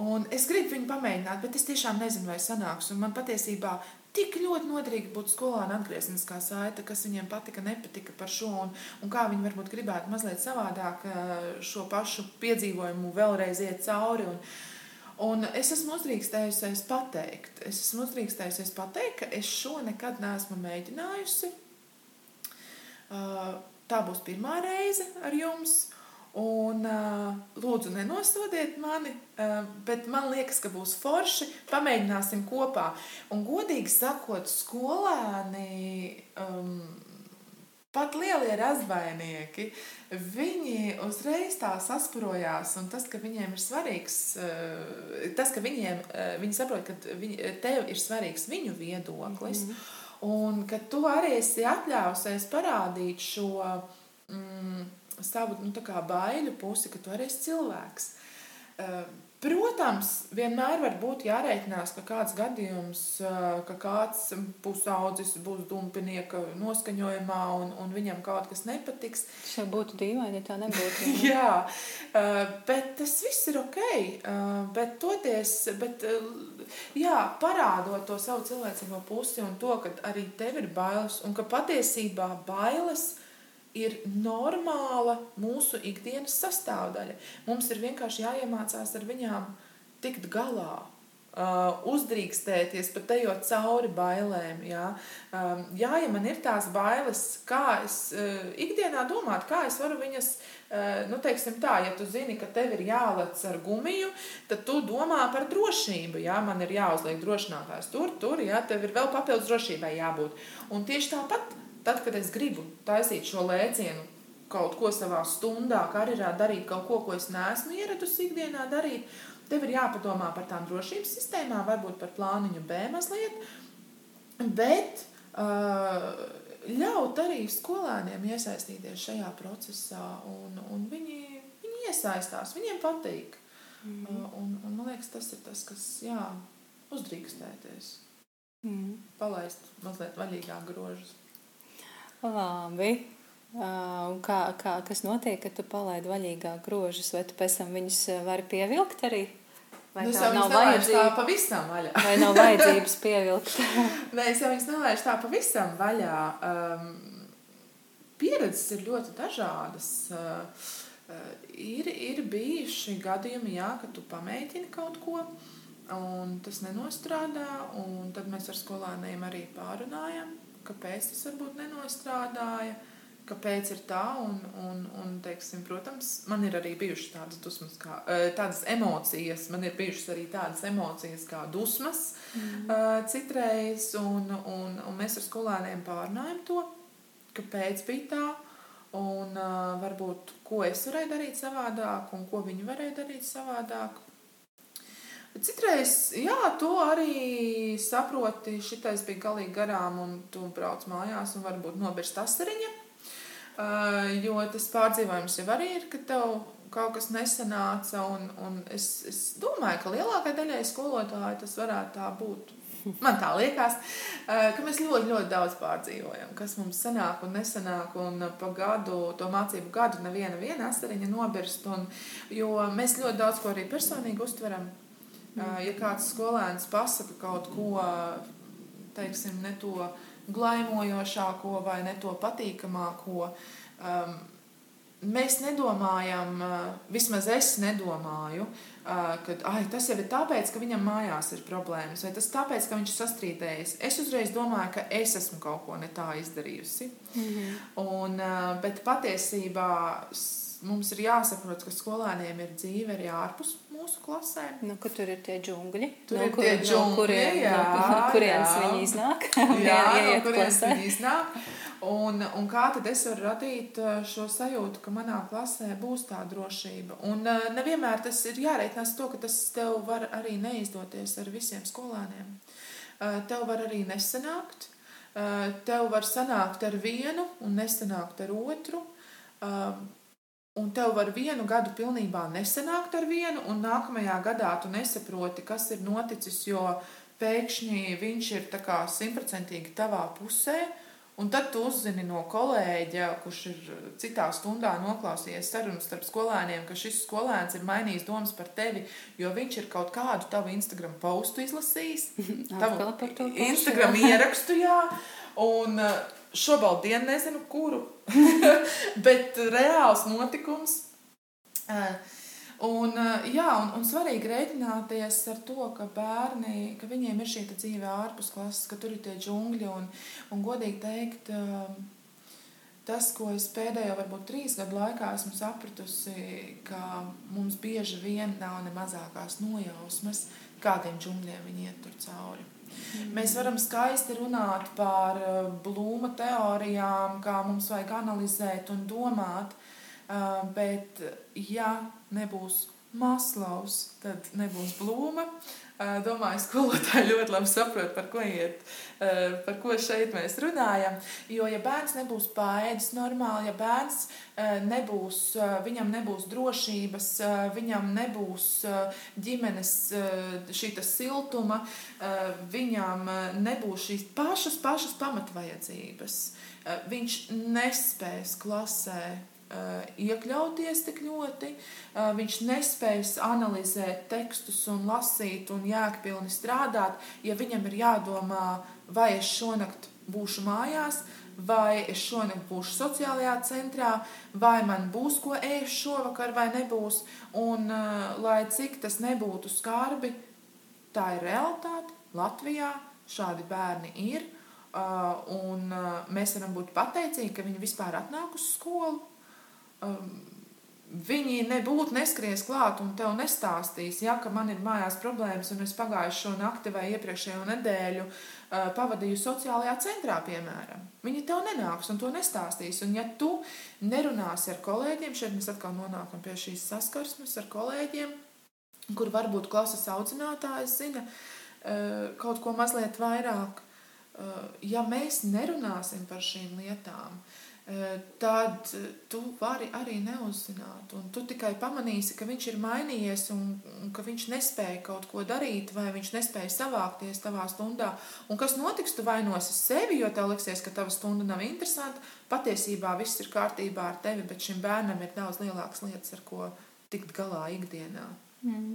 Un es gribu viņu pamēģināt, bet es tiešām nezinu, vai sanāks. Un man patiesībā Tik ļoti noderīgi būtu skolāna atgriezniskā saite, kas viņiem patika, nepatika par šo, un, un kā viņi varbūt gribētu mazliet savādāk eh, šo pašu piedzīvojumu vēlreiz iet cauri. Un, un es esmu uzdrīkstējusies pateikt, es esmu uzdrīkstējusies pateikt, ka es šo nekad neesmu mēģinājusi. Eh, tā būs pirmā reize ar jums. Un, uh, lūdzu, nenosodiet mani, uh, bet man liekas, ka būs forši. Pamēģināsim kopā. Un, godīgi sakot, skolēni, um, pat lielie razbainieki, viņi uzreiz tā sasprojās. Un tas, ka viņiem ir svarīgs, uh, tas, ka viņiem, uh, viņi saprot, ka viņi, tev ir svarīgs viņu viedoklis, mm -hmm. un ka tu arī esi atļausies parādīt šo. Mm, savu nu, baiļu pusi, ka tu arī esi cilvēks. Protams, vienmēr var būt jārēķinās, ka kāds gadījums, ka kāds pusaudzis būs dumpinieka noskaņojumā un, un viņam kaut kas nepatiks. Tas jau būtu dīvaini, ja tā nebūtu. Jā, (laughs) bet tas viss ir ok. Bet toties, bet, jā, parādot to savu cilvēcīgo pusi un to, ka arī tev ir bailes un ka patiesībā bailes ir normāla mūsu ikdienas sastāvdaļa. Mums ir vienkārši jāiemācās ar viņām tikt galā. Uh, uzdrīkstēties, pat ejot cauri bailēm. Jā. Um, jā, ja man ir tās bailes, kā es uh, ikdienā domāju, kā es varu viņas, uh, nu, teiksim tā, ja tu zini, ka tev ir jālec ar gumiju, tad tu domā par drošību. Jā, man ir jāuzliek drošinātājs tur, tur, jā, tev ir vēl papildus drošībai jābūt. Un tieši tāpat tad, kad es gribu taisīt šo lēcienu, kaut ko savā stundā, karjerā darīt, kaut ko, ko es neesmu ieradusi ikdienā darīt, tev ir jāpadomā par tām drošības sistēmām, varbūt par plāniņu B mazliet, bet uh, ļaut arī skolēniem iesaistīties šajā procesā, un, un viņi, viņi iesaistās, viņiem patīk. Mm. Uh, un, un man liekas, tas ir tas, kas jā, uzdrīkstēties. Mm. Palaist mazliet vaļīgāk grožus. Labi. Uh, kā, kā, kas notiek, kad tu palaidi vaļīgāk grožus, vai tu pēc tam viņus vari pievilkt arī? Vai nu, tā nav vajadzība? Tā pavisam vaļā. vai nav vajadzības pievilkt? (laughs) Nē, es jau viņus nelaižu tā pavisam vaļā. Um, pieredzes ir ļoti dažādas. Uh, ir, ir bijuši gadījumi, jā, ka tu pamēģini kaut ko, un tas nenostrādā, un tad mēs ar skolēniem arī pārunājam kāpēc tas varbūt nenostrādāja, kāpēc ir tā. Un, un, un, teiksim, protams, man ir arī bijušas tādas, dusmas, kā, tādas emocijas, man ir bijušas arī tādas emocijas kā dusmas mm. citreiz, un, un, un mēs ar skolēniem pārnājam to, kāpēc bija tā. Un uh, varbūt ko es varēju darīt savādāk, un ko viņi varēja darīt savādāk. Bet citreiz, jā, tu arī saproti, šitais bija galīgi garām, un tu brauc mājās un varbūt nobirst asariņa. Uh, jo tas pārdzīvojums jau arī ir, ka tev kaut kas nesanāca, un, un es, es domāju, ka lielākai daļai skolotāji tas varētu tā būt. Man tā liekas, ka mēs ļoti, ļoti daudz pārdzīvojam, kas mums sanāk un nesanāk. Un pa gadu, to mācību gadu, neviena asariņa nobirst. Un, jo mēs ļoti daudz ko arī personīgi uztveram. Ja kāds skolēns pasaka kaut ko, teiksim, ne to glaimojošāko vai ne to patīkamāko, mēs nedomājam, vismaz es nedomāju, ka ai, tas jau ir tāpēc, ka viņam mājās ir problēmas, vai tas tāpēc, ka viņš ir sastrīdējies. Es uzreiz domāju, ka es esmu kaut ko ne tā izdarījusi. -hmm. Un, bet patiesībā mums ir jāsaprot, ka skolēniem ir dzīve arī ārpus mūsu klasēm. Nu, tur ir tie džungļi. Tur no, ir kur, tie džungļi, no kurien, (laughs) jā, no kurienes jā. viņi iznāk. jā, no kurienes viņi iznāk. Un, un kā tad es varu radīt uh, šo sajūtu, ka manā klasē būs tā drošība? Un uh, nevienmēr tas ir jāreikinās to, ka tas tev var arī neizdoties ar visiem skolēniem. Uh, tev var arī nesanākt. Tev var sanākt ar vienu un nesanākt ar otru. Un tev var vienu gadu pilnībā nesanākt ar vienu, un nākamajā gadā tu nesaproti, kas ir noticis, jo pēkšņi viņš ir simtprocentīgi tavā pusē. Un tad tu uzzini no kolēģa, kurš ir citā stundā noklausījies sarunas starp skolēniem, ka šis skolēns ir mainījis domas par tevi, jo viņš ir kaut kādu tavu Instagram postu izlasījis. (laughs) tavu Instagram ierakstu, jā. Un, Šobrīd nezinu, kuru, (laughs) bet reāls notikums. Un, jā, un, un svarīgi rēķināties ar to, ka bērni, ka viņiem ir šī dzīve ārpus klases, ka tur ir tie džungļi. Un, un godīgi teikt, tas, ko es pēdējo varbūt trīs gadu laikā esmu sapratusi, ka mums bieži vien nav ne mazākās nojausmas, kādiem džungļiem viņi iet tur cauri. Mēs varam skaisti runāt par eh, blūma teorijām, kā mums vajag analizēt un domāt, eh, bet ja nebūs Maslaus, tad nebūs blūma. Domāju, skolotāji ļoti labi saprot, par ko, iet, par ko šeit mēs runājam. Jo, ja bērns nebūs pāēdis normāli, ja bērns nebūs, viņam nebūs drošības, viņam nebūs ģimenes šī siltuma, viņam nebūs šīs pašas, pašas pamatvajadzības, viņš nespēs klasē iekļauties tik ļoti. Eh, viņš nespējas analizēt tekstus un lasīt un jēgpilni strādāt, ja viņam ir jādomā, vai es šonakt būšu mājās, vai es šonakt būšu sociālajā centrā, vai man būs ko ēst šovakar vai nebūs. Un, eh, lai cik tas nebūtu skarbi, tā ir realitāte. Latvijā šādi bērni ir. Un mēs varam būt pateicīgi, ka viņi vispār atnāk uz skolu um, viņi nebūtu neskries klāt un tev nestāstīs, ja man ir mājās problēmas un es pagājušo nakti vai iepriekšējo nedēļu uh, pavadīju sociālajā centrā, piemēram. Viņi tev nenāks un to nestāstīs. Un ja tu nerunāsi ar kolēģiem, šeit mēs atkal nonākam pie šīs saskarsmes ar kolēģiem, kur varbūt klases audzinātājs zina uh, kaut ko mazliet vairāk. Uh, ja mēs nerunāsim par šīm lietām, uh, tad tu vari arī neuzzināt. Un tu tikai pamanīsi, ka viņš ir mainījies un, un ka viņš nespēja kaut ko darīt, vai viņš nespēja savākties tavā stundā. Un kas notiks, tu vainosi sevi, jo tev liksies, ka tava stunda nav interesanta. Patiesībā viss ir kārtībā ar tevi, bet šim bērnam ir daudz lielākas lietas, ar ko tikt galā ikdienā, mm.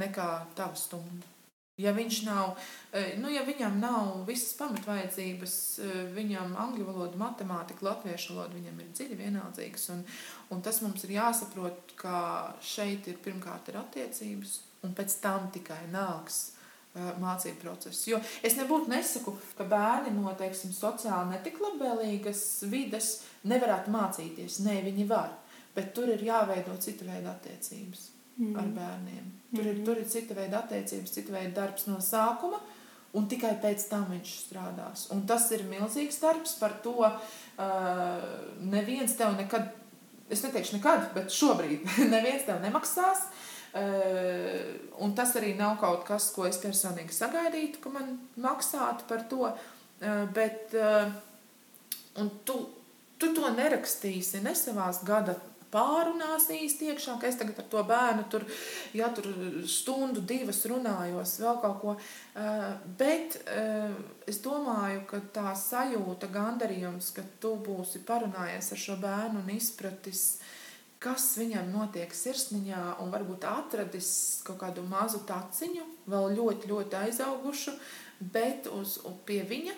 nekā tava stunda. Ja viņš nav, eh, nu, ja viņam nav visas pamatvajadzības, eh, viņam angļu valoda, matemātika, latviešu valoda, viņam ir dziļi vienaldzīgas. Un, un tas mums ir jāsaprot, ka šeit ir pirmkārt ir attiecības, un pēc tam tikai nāks uh, mācību process. Jo es nebūtu nesaku, ka bērni no teiksim, sociāli netik labvēlīgas vides nevarētu mācīties. Nē, viņi var, bet tur ir jāveido cita veida attiecības mm. ar bērniem. Tur, mm. ir, tur ir cita veida attiecības, cita veida darbs no sākuma, un tikai pēc tam viņš strādās. Un tas ir milzīgs darbs par to. Uh, neviens tev nekad, es neteikšu nekad, bet šobrīd (laughs) neviens tev nemaksās. Uh, un tas arī nav kaut kas, ko es personīgi sagaidītu, ka man maksātu par to. Uh, bet uh, tu, tu to nerakstīsi ne savā gada pārunās īsti iekšā, ka es tagad ar to bērnu tur, ja tur stundu, divas runājos, vēl kaut ko. Eh, bet eh, es domāju, ka tā sajūta, gandarījums, ka tu būsi parunājies ar šo bērnu un izpratis, kas viņam notiek sirsniņā, un varbūt atradis kaut kādu mazu taciņu, vēl ļoti, ļoti aizaugušu, bet uz, pie viņa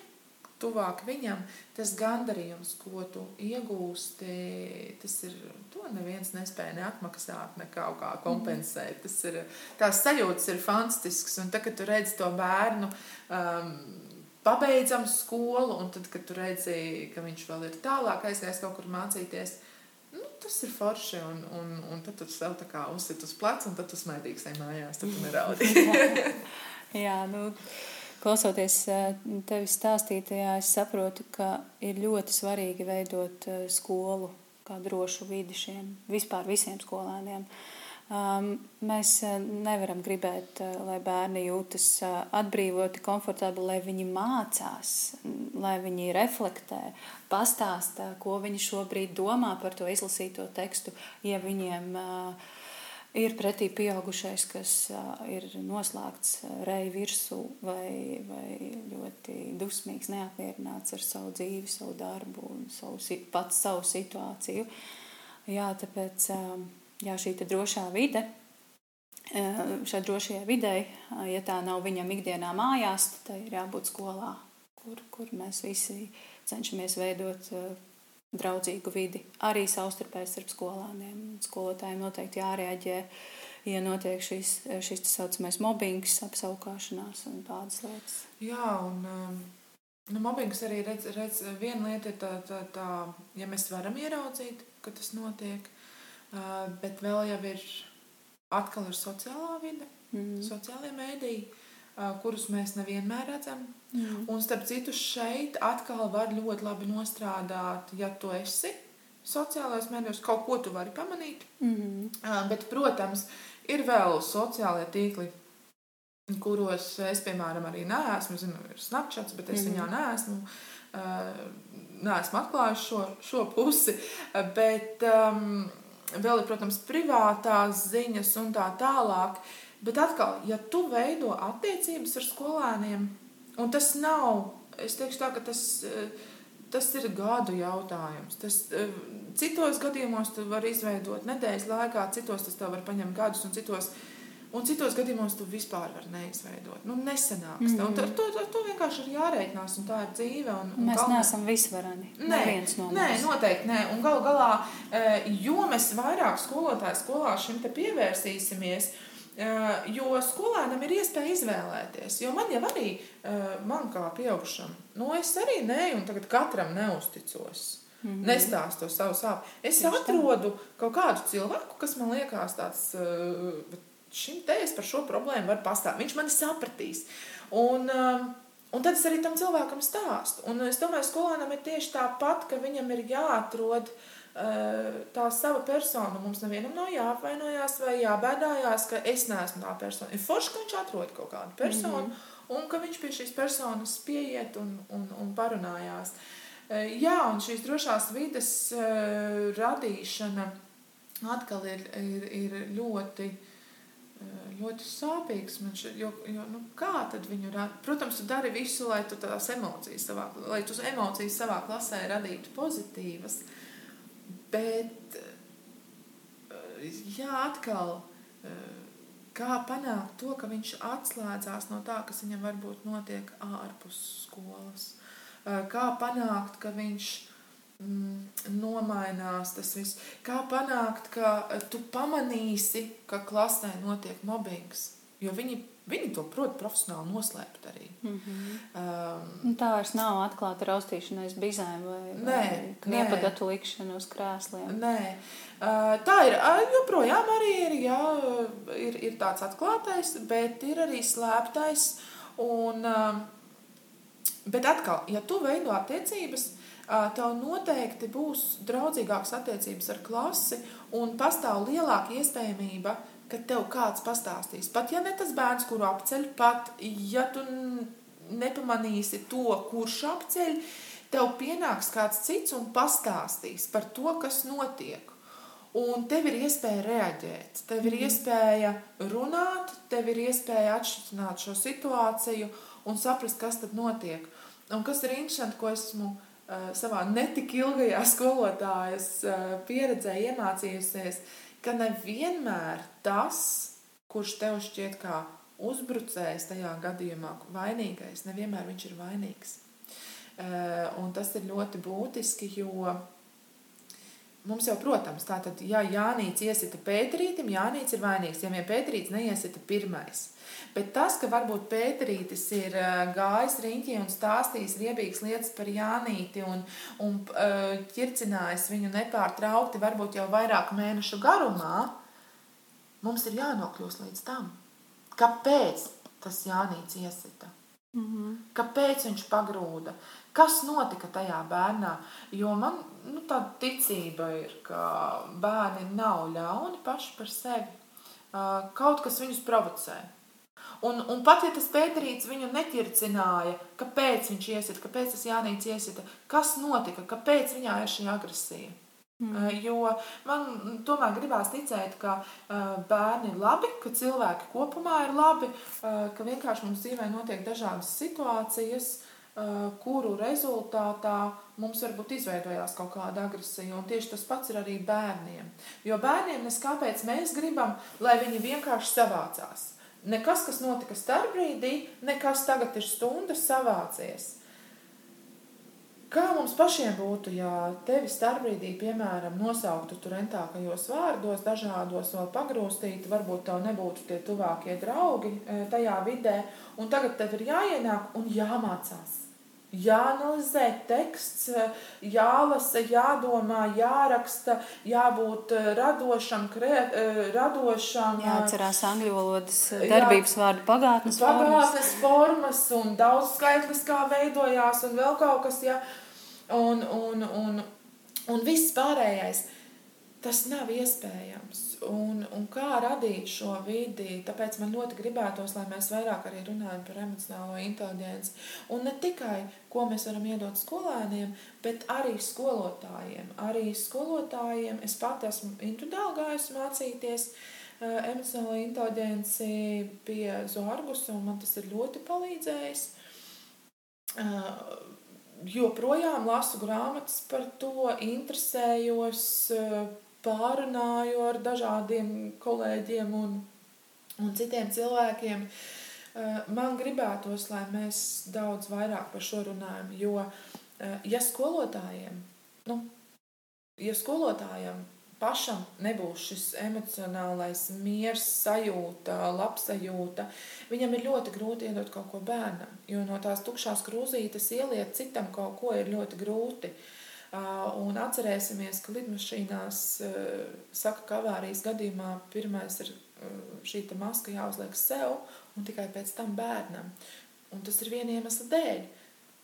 tuvāk viņam, tas gandarījums, ko tu iegūsti, tas ir, to neviens nespēja neatmaksāt, ne kaut kā kompensēt. Tas ir, tās sajūtas ir fantastisks, un tad, kad tu redzi to bērnu, um, pabeidzam skolu, un tad, kad tu redzi, ka viņš vēl ir tālāk aizgājis kaut kur mācīties, nu, tas ir forši, un, un, un tad tu sev tā kā uzsit uz pleca, un tad tu smēdīgs ej mājās, tad tu neraudi. (laughs) Jā, nu... Klausoties eh, tevi stāstītajā, es saprotu, ka ir ļoti svarīgi veidot eh, skolu kā drošu vidi šiem vispār visiem skolēniem. Um, mēs eh, nevaram gribēt, lai bērni jūtas atbrīvoti, komfortabli, lai viņi mācās, lai viņi reflektē, pastāstā, ko viņi šobrīd domā par to izlasīto tekstu, ja viņiem uh, Ir pretī pieaugušais, kas ir noslēgts reju virsū vai, vai ļoti dusmīgs, neapmierināts ar savu dzīvi, savu darbu un savu, pats savu situāciju. Jā, tāpēc jā, šī drošā vide, šai drošajai videi, ja tā nav viņam ikdienā mājās, tad tai ir jābūt skolā, kur, kur mēs visi cenšamies veidot draudzīgu vidi, arī savstarpēji starp skolāniem. Skolotājiem noteikti jārēģē, ja notiek šis, šis tā saucamais mobbings, apsaukāšanās un tādas lietas. Jā, un um, nu, mobbings arī redz, redz viena lieta ir tā, tā, tā, ja mēs varam ieraudzīt, ka tas notiek, uh, bet vēl jau ir atkal ir sociālā vide, mm. sociālajie mēdīji kurus mēs nevienmēr redzam. Mm. Un starp citu, šeit atkal var ļoti labi nostrādāt, ja tu esi sociālais mēdījis, kaut ko tu vari pamanīt. Mm. Bet, protams, ir vēl sociālie tīkli, kuros es, piemēram, arī neesmu. Zinu, ir Snapchats, bet es mm. viņā neesmu. Neesmu atklājis šo, šo pusi, bet um, vēl ir, protams, privātās ziņas un tā tālāk. Uh, Bet atkal, ja tu veido attiecības ar skolēniem, un tas nav, es teikšu tā, ka tas, eh, tas ir gadu jautājums. Tas, eh, citos gadījumos tu vari izveidot nedēļas laikā, citos tas tev var paņemt gadus, un citos, un citos gadījumos tu vispār vari neizveidot. Nu, nesenāks. Mm -hmm. to, to, to vienkārši ir jārēķinās, un tā ir dzīve. Un, un Mēs galvenā... neesam visvarani. Nē, no nē, noteikti nē. Un galu galā, eh, jo mēs vairāk skolotāju skolā šim pievērsīsimies, Jo skolēnam ir iespēja izvēlēties. Jo man jau arī, man kā pieaugušam, nu es arī nē, un tagad katram neusticos. Mm -hmm. Nestāstu savu sāpju. Es Tieši atrodu tā. kaut kādu cilvēku, kas man liekas tāds, šim te es par šo problēmu varu pastāstīt. Viņš mani sapratīs. Un, un tad es arī tam cilvēkam stāstu. Un es domāju, skolēnam ir tieši tāpat, ka viņam ir jāatrod tā sava persona. Mums nevienam nav jāapvainojās vai jābēdājās, ka es neesmu tā persona. Ir forši, ka viņš atrod kaut kādu personu. Mm -hmm un ka viņš pie šīs personas pieiet un, un, un parunājās. E, jā, un šīs drošās vides e, radīšana atkal ir, ir, ir ļoti, ļoti sāpīgs. Man šeit, jo, jo, nu, kā tad viņu rada? Protams, tu dari visu, lai tu tās emocijas savā, lai tu emocijas savā klasē radītu pozitīvas, bet jā, atkal kā panākt to, ka viņš atslēdzās no tā, kas viņam varbūt notiek ārpus skolas. Kā panākt, ka viņš mm, nomainās tas viss. Kā panākt, ka tu pamanīsi, ka klasē notiek mobbings. Jo viņi, viņi to prot profesionāli noslēpt arī. Mm -hmm. um, tā vairs nav atklāta raustīšana aiz bizēm vai, nē, vai kniepadatu likšana uz krēsliem. Nē. Tā ir joprojām arī ir, jā, ir, ir tāds atklātais, bet ir arī slēptais. Un, bet atkal, ja tu veido attiecības, tev noteikti būs draudzīgākas attiecības ar klasi un pastāv lielāka iespējamība, ka tev kāds pastāstīs. Pat ja ne tas bērns, kuru apceļ, pat ja tu nepamanīsi to, kurš apceļ, tev pienāks kāds cits un pastāstīs par to, kas notiek. Un tev ir iespēja reaģēt, tev ir mhm. iespēja runāt, tev ir iespēja atšķirt šo situāciju un saprast, kas tad notiek. Un kas ir interesanti, ko esmu uh, savā netik ilgajā skolotājas uh, pieredzē iemācījusies, ka nevienmēr tas, kurš tev šķiet kā uzbrucējs tajā gadījumā, vainīgais, nevienmēr viņš ir vainīgs. Uh, un tas ir ļoti būtiski, jo Mums jau, protams, tā tad, ja Jānis iesita Pēterītam, Jānis ir vainīgs, ja vien Pēterīts neiesita pirmais. Bet tas, ka varbūt Pēterītis ir gājis riņķī un stāstījis riebīgas lietas par Jānīti un, un ķircinājis viņu nepārtraukti, varbūt jau vairāku mēnešu garumā, mums ir jānokļūst līdz tam. Kāpēc tas Jānīts iesita? Mm -hmm. Kāpēc viņš pagrūda? Kas notika tajā bērnā? Jo man nu, tāda ticība ir, ka bērni nav ļauni paši par sevi. Kaut kas viņus provocē. Un, un pat ja tas pēterīts viņu neķircināja, kāpēc viņš iesita, kāpēc tas Jānis iesita, kas notika, kāpēc viņā ir šī agresija. Mm. Jo man tomēr gribās ticēt, ka bērni ir labi, ka cilvēki kopumā ir labi, ka vienkārši mums dzīvē notiek dažādas situācijas, kuru rezultātā mums varbūt izveidojās kaut kāda agresija. Un tieši tas pats ir arī bērniem. Jo bērniem neskāpēc mēs gribam, lai viņi vienkārši savācās. Nekas, kas notika starpbrīdī, nekas tagad ir stunda savācies. Kā mums pašiem būtu, ja tevi starpbrīdī, piemēram, nosauktu tur rentākajos vārdos, dažādos vēl pagrūstītu, varbūt tev nebūtu tie tuvākie draugi tajā vidē, un tagad tev ir jāienāk un jāmācās Jāanalizē teksts, jālasa, jādomā, jāraksta, jābūt eh, radošam, kre, eh, radošam. Eh, Jāatcerās angļu valodas darbības jā, vārdu pagātnes, pagātnes formas. formas un daudz skaitlis kā veidojās un vēl kaut kas, ja. Un, un, un, un viss pārējais, tas nav iespējams un, un kā radīt šo vidi. Tāpēc man ļoti gribētos, lai mēs vairāk arī runājam par emocionālo inteligenci. Un ne tikai, ko mēs varam iedot skolēniem, bet arī skolotājiem. Arī skolotājiem es pati esmu individuāli gājusi mācīties uh, emocionālo inteligenci pie Zorgus, un man tas ir ļoti palīdzējis. Uh, joprojām lasu grāmatas par to, interesējos. Uh, pārunāju ar dažādiem kolēģiem un, un citiem cilvēkiem. Eh, man gribētos, lai mēs daudz vairāk par šo runājam, jo eh, ja skolotājiem, nu, ja skolotājiem pašam nebūs šis emocionālais miers, sajūta, labsajūta, viņam ir ļoti grūti iedot kaut ko bērnam. Jo no tās tukšās krūzītes ieliet citam kaut ko ir ļoti grūti. Un atcerēsimies, ka lidmašīnās saka, ka avārijas gadījumā pirmais ir šī maska jāuzliek sev un tikai pēc tam bērnam. Un tas ir viena iemesla dēļ.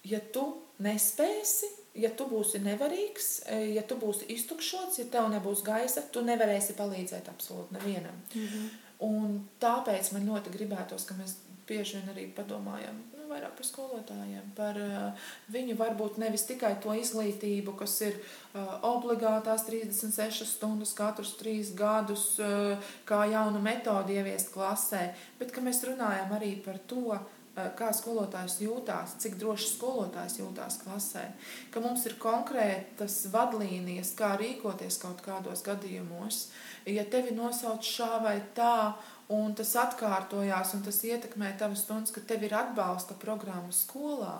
Ja tu nespēsi, ja tu būsi nevarīgs, ja tu būsi iztukšots, ja tev nebūs gaisa, tu nevarēsi palīdzēt absolūti nevienam. Mm -hmm. Un tāpēc man ļoti gribētos, ka mēs bieži vien arī padomājam vairāk par skolotājiem, par uh, viņu varbūt nevis tikai to izglītību, kas ir uh, obligātās 36 stundas katrus trīs gadus, uh, kā jaunu metodi ieviest klasē, bet ka mēs runājam arī par to, kā skolotājs jūtās, cik droši skolotājs jūtās klasē, ka mums ir konkrētas vadlīnijas, kā rīkoties kaut kādos gadījumos. Ja tevi nosauc šā vai tā, un tas atkārtojās, un tas ietekmē tavas stundas, ka tev ir atbalsta programma skolā,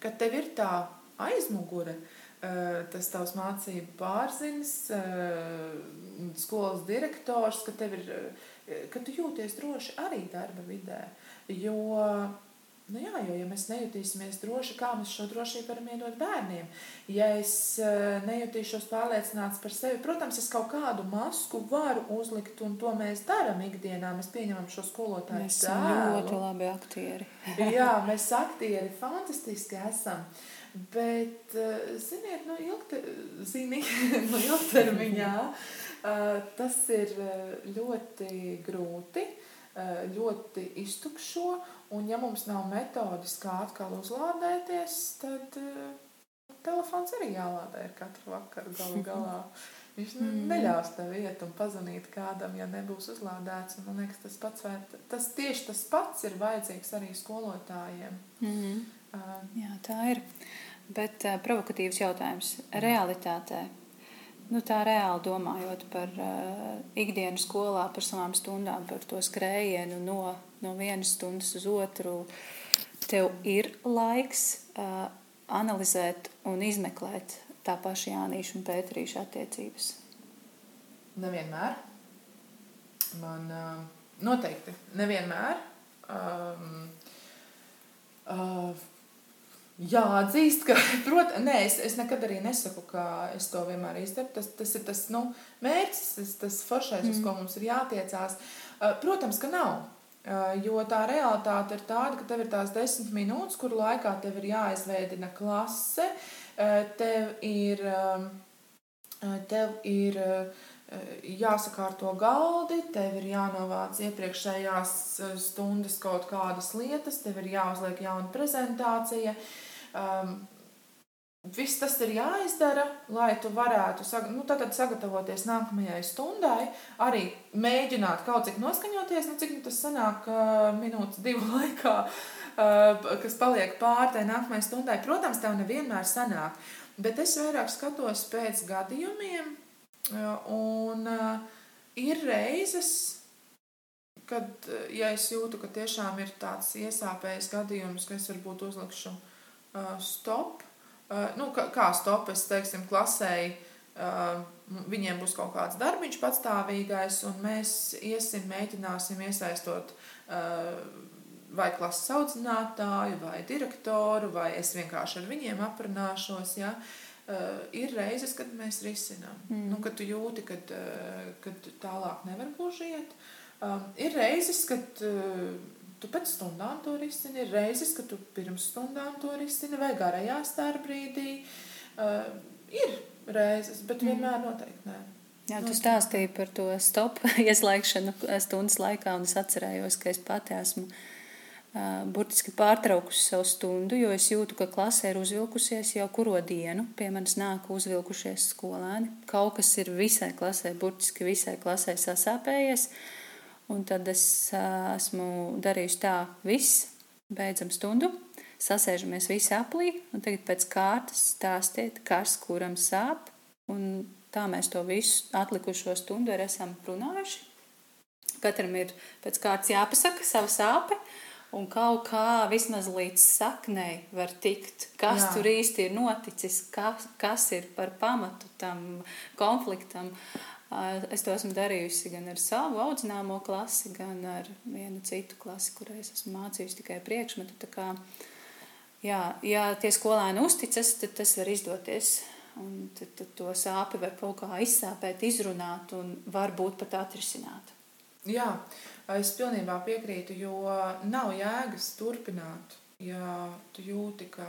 ka tev ir tā aizmugure, eh, tas tavs mācību pārziņas, eh, skolas direktors, ka, ir, ka tu jūties droši arī darba vidē. Jo, nu jā, jo, ja mēs nejutīsimies droši, kā mēs šo drošību varam iedot bērniem? Ja es uh, nejutīšos pārliecināts par sevi, protams, es kaut kādu masku varu uzlikt, un to mēs darām ikdienā. Mēs pieņemam šo skolotāju mēs esam ļoti labi aktieri. (laughs) jā, mēs aktieri fantastiski esam. Bet, uh, ziniet, no, ilgter, zini, (laughs) no ilgtermiņā uh, (laughs) tas ir ļoti grūti. Eh, ļoti iztukšo, un ja mums nav metodas, kā atkal uzlādēties, tad uh, telefons arī jālādē ir katru vakaru galu galā. Viņš mm. neļaus tev iet un pazvanīt kādam, ja nebūs uzlādēts. Man liekas, tas pats, vai, tas tieši tas pats ir vajadzīgs arī skolotājiem. Mm. Uh, Jā, tā ir. Bet uh, provokatīvs jautājums. Realitātē nu, tā reāli domājot par uh, ikdienu skolā, par savām stundām, par to skrējienu no, no vienas stundas uz otru, tev ir laiks uh, analizēt un izmeklēt tā paša Jānīša un Pēterīša attiecības? Nevienmēr. Man uh, noteikti nevienmēr. Um, uh, Jāatzīst, ka, (laughs) protams, nē, es, es nekad arī nesaku, ka es to vienmēr izdaru. Tas, tas ir tas nu, mērķis, tas, tas foršais, mm. uz ko mums ir jātiecās. Uh, protams, ka nav. Uh, jo tā realitāte ir tāda, ka tev ir tās desmit minūtes, kuru laikā tev ir jāizveidina klase, uh, tev ir, tev ir jāsakārto galdi, tev ir jānovāc iepriekšējās stundas kaut kādas lietas, tev ir jāuzliek jauna prezentācija. Uh, Um, Viss tas ir jāizdara, lai tu varētu nu, sagatavoties nākamajai stundai, arī mēģināt kaut cik noskaņoties, nu, cik nu, tas sanāk uh, minūtes, divu (laughs) laikā, uh, kas paliek pāri tai nākamajai stundai. Protams, tev nevienmēr sanāk, bet es vairāk skatos pēc gadījumiem, uh, un uh, ir reizes, kad, ja es jūtu, ka tiešām ir tāds iesāpējis gadījums, ka es varbūt uzlikšu uh, stop. Uh, nu, kā, stop, es teiksim, klasēji. Uh, viņiem būs kaut kāds darbiņš patstāvīgais, un mēs iesim, mēģināsim iesaistot uh, vai klases audzinātāju, vai direktoru, vai es vienkārši ar viņiem aprunāšos. Ja? Uh, ir reizes, kad mēs risinām, mm. nu, kad tu jūti, kad, uh, kad tālāk nevar gluži iet. Um, ir reizes, kad uh, tu pēc stundām to risini, ir reizes, kad tu pirms stundām to risini, vai garajā starpbrīdī. Uh, ir reizes, bet mm. vienmēr noteikti nē. Jā, tu stāstīji par to stop (laughs) ieslēgšanu stundas laikā, un es atcerējos, ka es pati esmu uh, burtiski pārtraukusi savu stundu, jo es jūtu, ka klasē ir uzvilkusies jau kuro dienu. Pie manis nāk uzvilkušies skolēni. Kaut kas ir visai klasē, burtiski visai klasē sasāpējies. Uh, Un tad es esmu darījusi tā, viss, beidzam stundu, sasēžamies visi aplī, un tagad pēc kārtas stāstiet, kas kuram sāp. Un tā mēs to visu atlikušo stundu arī esam runājuši. Katram ir pēc kārtas jāpasaka sava sāpe, un kaut kā vismaz līdz saknei var tikt, kas Jā. tur īsti ir noticis, kas, kas ir par pamatu tam konfliktam. Uh, Es to esmu darījusi gan ar savu audzināmo klasi, gan ar vienu citu klasi, kurai es esmu mācījusi tikai priekšmetu. Kā, jā, ja tie skolēni uzticas, tad tas var izdoties. Un tad, tad to sāpi var kaut kā izsāpēt, izrunāt un varbūt pat atrisināt. Jā, es pilnībā piekrītu, jo nav jēgas turpināt, ja tu jūti, ka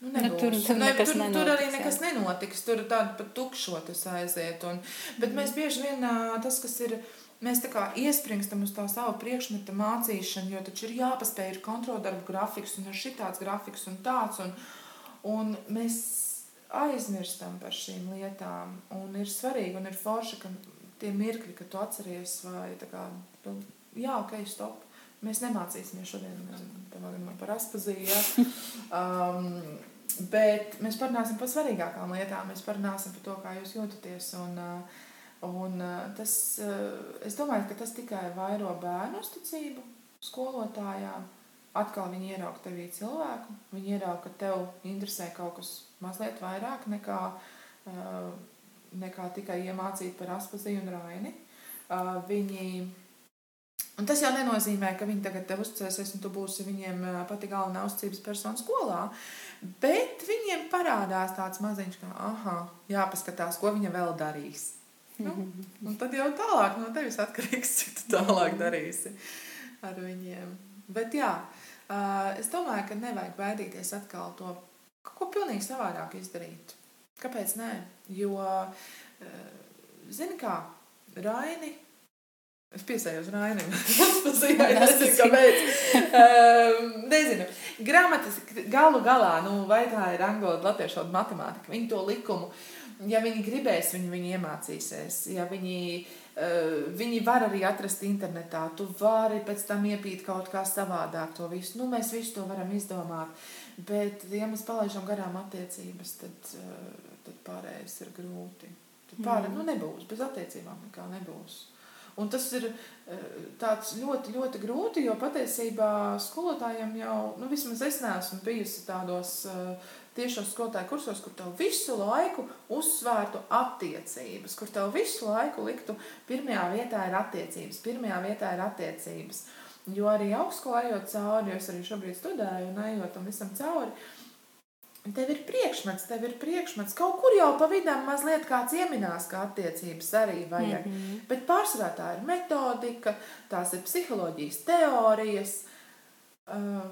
nu. Nu, tur- tur ne, tur, tur nenotiks, arī jā. nekas nenotiks. Tur tāda pat tukšotas aiziet. Un, bet mēs bieži vien tas, kas ir. Mēs tā kā iespringstam uz tā savu priekšmetu mācīšanu, jo taču ir jāpaspēj, ir kontroldarbu grafiks, un ir šitāds grafiks un tāds. Un, un mēs aizmirstam par šīm lietām. Un ir svarīgi un ir forši, ka tie mirkļi, kad tu atceries, vai tā kā, nu, jā, ok, stop. Mēs nemācīsimies šodien nezinu, gadījumā par aspazīju. Ja? (laughs) Um, bet mēs parunāsim par svarīgākām lietām. Mēs parunāsim par to, kā jūs jūtaties. Un, uh, un uh, tas, uh, es domāju, ka tas tikai vairo bērnu uzticību skolotājām. Atkal viņi ierauga tevī cilvēku. Viņi ierauga, ka tev interesē kaut kas mazliet vairāk nekā, nekā tikai iemācīt par aspazīju un raini. Viņi Un tas jau nenozīmē, ka viņi tagad te uzticēsies un tu būsi viņiem pati galvenā uzticības persona skolā. Bet viņiem parādās tāds maziņš, ka, ah, jāpaskatās, ko viņa vēl darīs. Nu, (laughs) un tad jau tālāk no tevis atkarīgs, cik tu tālāk darīsi ar viņiem. Bet jā, es domāju, ka nevajag baidīties atkal to kaut ko pilnīgi savādāk izdarīt. Kāpēc nē? Jo, zini kā, Raini Es piesējos Rainam. (laughs) Tas pazīmē, nezinu, kāpēc. Um, nezinu. Gramatas galu galā, nu, vai tā ir angļu latviešu valoda, matemātika, viņi to likumu, ja viņi gribēs, viņi, viņi iemācīsies. Ja viņi, uh, viņi var arī atrast internetā, tu vari pēc tam iepīt kaut kā savādāk to visu. Nu, mēs visu to varam izdomāt. Bet, ja mēs palaidām garām attiecības, tad, uh, tad pārējais ir grūti. Tad pārējais, mm. nu, nebūs. Bez attiecībām nekā nebūs. Un tas ir eh, tāds ļoti, ļoti grūti, jo patiesībā skolotājiem jau, nu, vismaz es neesmu bijusi tādos eh, tiešos skolotāju kursos, kur tev visu laiku uzsvērtu attiecības, kur tev visu laiku liktu, pirmajā vietā ir attiecības, pirmajā vietā ir attiecības. Jo arī augstskolā ejot cauri, jo es arī šobrīd studēju un ejot tam visam cauri, Tev ir priekšmets, tev ir priekšmets. Kaut kur jau pa vidam mazliet kāds ieminās, ka attiecības arī vajag. Mm -hmm. Bet pārsvarā tā ir metodika, tās ir psiholoģijas teorijas. Uh,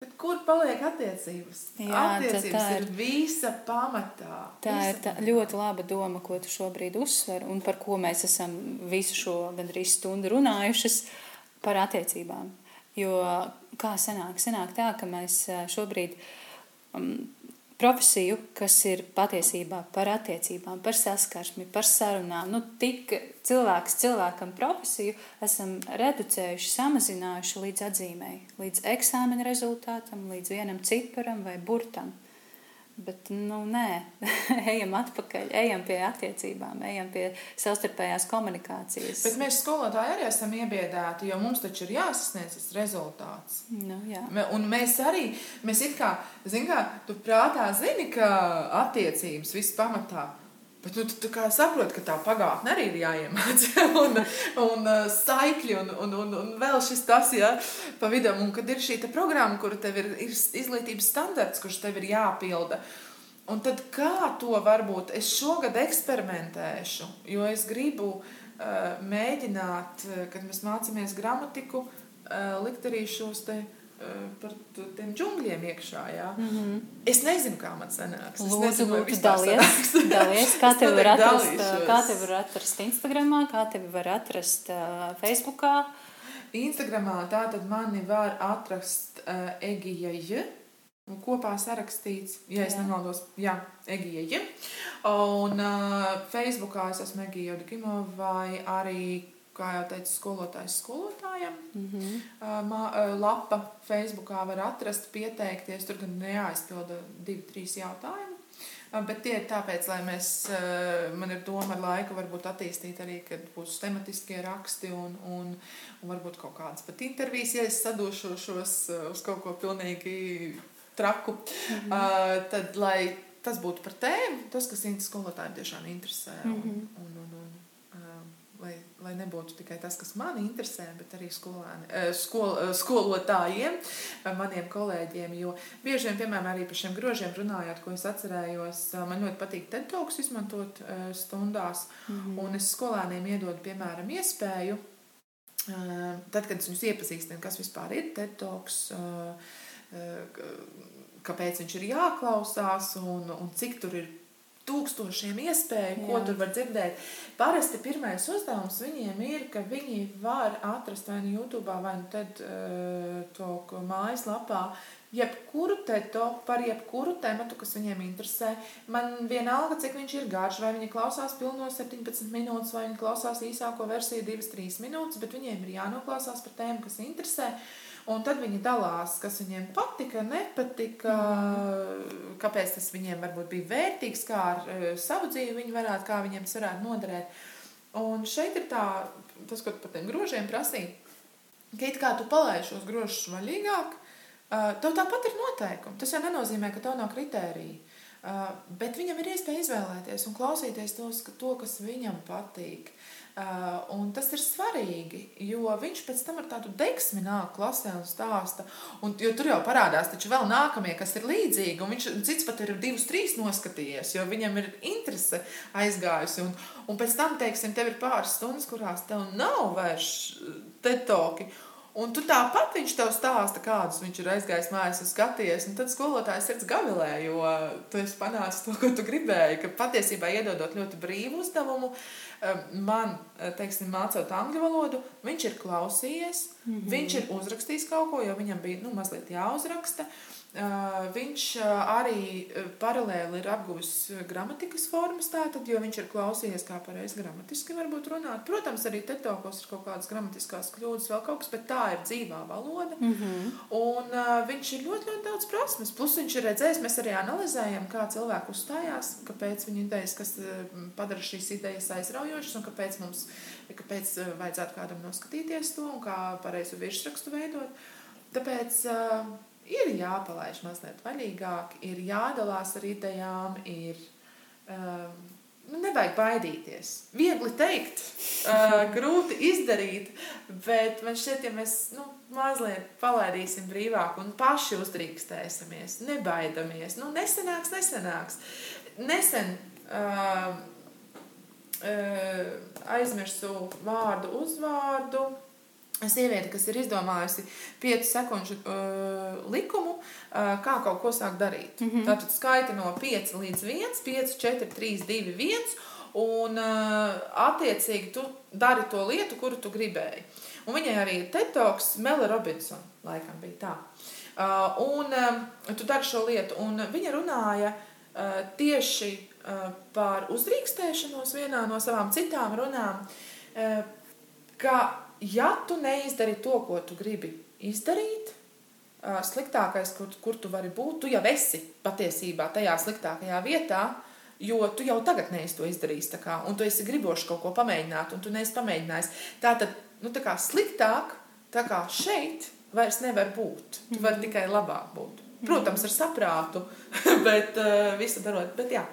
bet kur paliek attiecības? Jā, attiecības ir, ir- visa pamatā. Tā visa ir tā, ļoti laba doma, ko tu šobrīd uzsver, un par ko mēs esam visu šo gandrīz stundu runājušas par attiecībām. Jo kā sanāk, sanāk tā, ka mēs ā, šobrīd um, profesiju, kas ir patiesībā par attiecībām, par saskarsmi, par sarunām, nu, tik cilvēks cilvēkam profesiju esam reducējuši, samazinājuši līdz atzīmēji, līdz eksāmena rezultātam, līdz vienam ciparam vai burtam. Bet, nu, nē, (laughs) ejam atpakaļ, ejam pie attiecībām, ejam pie savstarpējās komunikācijas. Bet mēs skolotāji arī esam iebiedēti, jo mums taču ir jāsasniedz tas rezultāts. Nu, jā. Un mēs arī, mēs it kā, zini, kā tu prātā zini, ka attiecības viss pamatā. Bet nu, tu, saproti, ka tā pagātne arī ir jāiemācās, (laughs) un, un uh, saikļi, un, un, un, un vēl šis tas, ja, pa vidam, un kad ir šī programma, kur tev ir, ir izglītības standarts, kurš tev ir jāpilda. Un tad kā to varbūt es šogad eksperimentēšu, jo es gribu uh, mēģināt, uh, kad mēs mācāmies gramatiku, uh, likt arī šos te uh, par t- tiem džungļiem iekšā. Mm -hmm. Es nezinu, kā man sanāks. Es. Lūdzu, nezinu, lūdzu dalies, (laughs) dalies, kā Es tevi var atrast, dalīšos. kā tevi var atrast Instagramā, kā tevi var atrast uh, Facebookā. Instagramā tātad mani var atrast uh, Egija J. un Kopā sarakstīts, ja es Jā. nemaldos, jā, Egija J. Un uh, Facebookā es esmu Egija Jodikimo vai arī, kā jau teicu, skolotājs skolotājiem. Mm -hmm. Uh, lapa Facebookā var atrast, pieteikties. Tur gan jāizpilda divi, trīs jautājumi. Uh, Bet tie ir tāpēc, lai mēs, uh, man ir doma ar laiku, varbūt attīstīt arī, kad būs tematiskie raksti un, un, un varbūt kaut kādas pat intervijas, ja es sadošos uz kaut ko pilnīgi traku. Mm -hmm. tad, lai tas būtu par tēmu, tas, kas skolotājiem tiešām interesē. Un, Mhm. un, un, un, lai, nebūtu tikai tas, kas man interesē, bet arī skolēni, skol, skolotājiem, maniem kolēģiem. Jo bieži vien, piemēram, arī par šiem grožiem runājot, ko es atcerējos, man ļoti patīk TED Talks izmantot stundās, mm -hmm. un es skolēniem iedodu, piemēram, iespēju, tad, kad es viņus iepazīstinu, kas vispār ir TED Talks, kāpēc viņš ir jāklausās un, un cik tur ir tūkstošiem iespēju, Jā. ko tur var dzirdēt. Parasti pirmais uzdevums viņiem ir, ka viņi var atrast vai nu YouTube, vai nu tad uh, to mājaslapā. Jebkuru teto par jebkuru tematu, kas viņiem interesē. Man vienalga, cik viņš ir garš, vai viņi klausās pilno 17 minūtes, vai viņi klausās īsāko versiju 2-3 minūtes, bet viņiem ir jānoklausās par tēmu, kas interesē. Uh, Un tad viņi dalās, kas viņiem patika, nepatika, mm. kāpēc tas viņiem varbūt bija vērtīgs, kā ar uh, savu dzīvi viņi varētu, kā viņiem tas varētu noderēt. Un šeit ir tā, tas, ko par tiem grožiem prasīja, ka it kā tu palaidi šos grožus vaļīgāk, uh, tev tāpat ir noteikumi. Tas jau nenozīmē, ka tev nav kritērija. Uh, bet viņam ir iespēja izvēlēties un klausīties tos, to, kas viņam patīk. Uh, un tas ir svarīgi, jo viņš pēc tam ar tādu deksmi nāk klasē un stāsta. Un, jo tur jau parādās vēl nākamie, kas ir līdzīgi. Un viņš cits pat ir divus, trīs noskatījies, jo viņam ir interese aizgājusi. Un, un pēc tam, teiksim, tev ir pāris stundas, kurās tev nav vairs tetoki. Un tu tāpat viņš tev stāsta, kādus viņš ir aizgājis mājās un skaties. Un tad skolotājs sirds gavilē, jo tu esi panācis to, ko tu gribēji. Ka patiesībā iedodot ļoti brīvu uzdevumu, uh, man, teiksim, mācot angļu valodu, viņš ir klausījies, mm -hmm. viņš ir uzrakstījis kaut ko, jo viņam bija nu, mazliet jāuzraksta. Uh, Viņš arī paralēli ir apguvis gramatikas formas, tātad, jo viņš ir klausījies, kā pareizi gramatiski varbūt runāt. Protams, arī tetokos ir kaut kādas gramatiskās kļūdas, vēl kaut kas, bet tā ir dzīvā valoda. Mm -hmm. Un uh, viņš ir ļoti, ļoti daudz prasmes. Plus viņš ir redzējis, mēs arī analizējam, kā cilvēki uzstājās, kāpēc viņi idejas, kas padara šīs idejas aizraujošas un kāpēc mums, kāpēc vajadzētu kādam noskatīties to un kā pareizu virsrakstu veidot. Tāpēc uh, ir jāpalaiž mazliet vaļīgāk, ir jādalās ar idejām, ir. Um, nevajag baidīties. Viegli teikt, uh, (laughs) grūti izdarīt, bet man šķiet, ja mēs nu, mazliet palaidīsim brīvāk un paši uzdrīkstēsimies, nebaidamies, nu, nesenāks, nesenāks. Nesen uh, uh, aizmirsu vārdu uzvārdu sieviete, kas ir izdomājusi 5 sekundžu uh, likumu, uh, kā kaut ko sākt darīt. Mm -hmm. Tātad skaita no 5 līdz 1, 5, 4, 3, 2, 1. Un uh, attiecīgi tu dari to lietu, kuru tu gribēji. Un viņai arī ir tetoks, Mela Robinson, laikam bija tā. Uh, un uh, tu dari šo lietu, un viņa runāja uh, tieši uh, par uzdrīkstēšanos vienā no savām citām runām, uh, ka ja tu neizdari to, ko tu gribi izdarīt, sliktākais, kur, kur tu vari būt, tu jau esi patiesībā tajā sliktākajā vietā, jo tu jau tagad neesi to izdarījis. Kā, un tu esi gribošs kaut ko pamēģināt, un tu neesi pamēģinājis. Tā tad nu, tā kā sliktāk, tā kā šeit vairs nevar būt. Tu vari mhm. tikai labāk būt. Protams, ar saprātu, (laughs) bet uh, visu darot. Bet jā,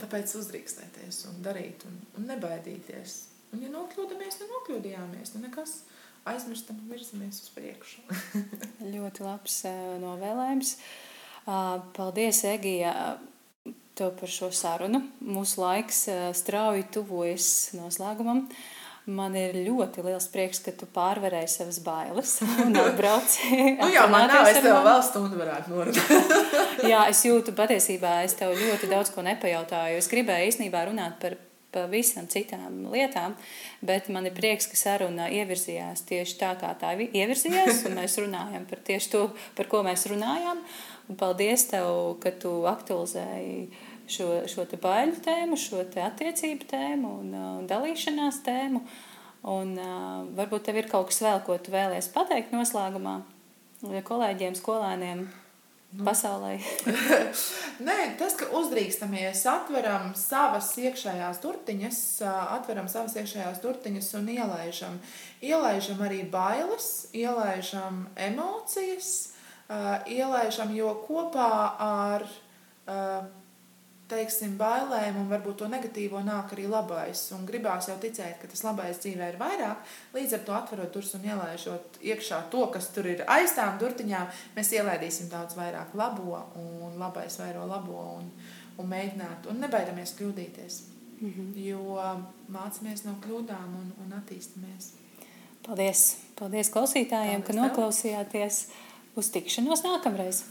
tāpēc uzdrīkstēties un darīt un, un nebaidīties. Un, ja nokļūdāmies, tad nokļūdījāmies. Nu, nekas aizmirstam un virzamies uz priekšu. (laughs) (laughs) ļoti labs uh, novēlējums. Uh, paldies, Egija, tev par šo sarunu. Mūsu laiks uh, strauji tuvojas noslēgumam. Man ir ļoti liels prieks, ka tu pārvarēji savas bailes (laughs) un atbrauci. nu jā, man nav, es tev vēl stundu varētu norunāt. jā, es jūtu patiesībā, es tev ļoti daudz ko nepajautāju. Es gribēju īstenībā runāt par pavisam citām lietām, bet man ir prieks, ka saruna ievirzījās tieši tā, kā tā ievirzījās, un mēs runājam par tieši to, par ko mēs runājām. Un paldies tev, ka tu aktualizēji šo, šo te baiļu tēmu, šo te attiecību tēmu un uh, dalīšanās tēmu. Un uh, varbūt tev ir kaut kas vēl, ko tu vēlies pateikt noslēgumā kolēģiem, skolēniem. Pasaulē? (laughs) Nē, tas, ka uzdrīkstamies, atveram savas iekšējās durtiņas, atveram savas iekšējās durtiņas un ielaižam. Ielaižam arī bailes, ielaižam emocijas, ielaižam, jo kopā ar teiksim, bailēm, un varbūt to negatīvo nāk arī labais. Un gribās jau ticēt, ka tas labais dzīvē ir vairāk. Līdz ar to atverot durvis un ielaižot iekšā to, kas tur ir aiz tām durtiņām, mēs ielaidīsim daudz vairāk labo, un labais vairo labo, un, un mēģināt, un nebaidamies kļūdīties. Mm -hmm. Jo mācāmies no kļūdām un, un attīstāmies. Paldies! Paldies klausītājiem, Paldies ka tev. noklausījāties! Uz tikšanos nākamreiz!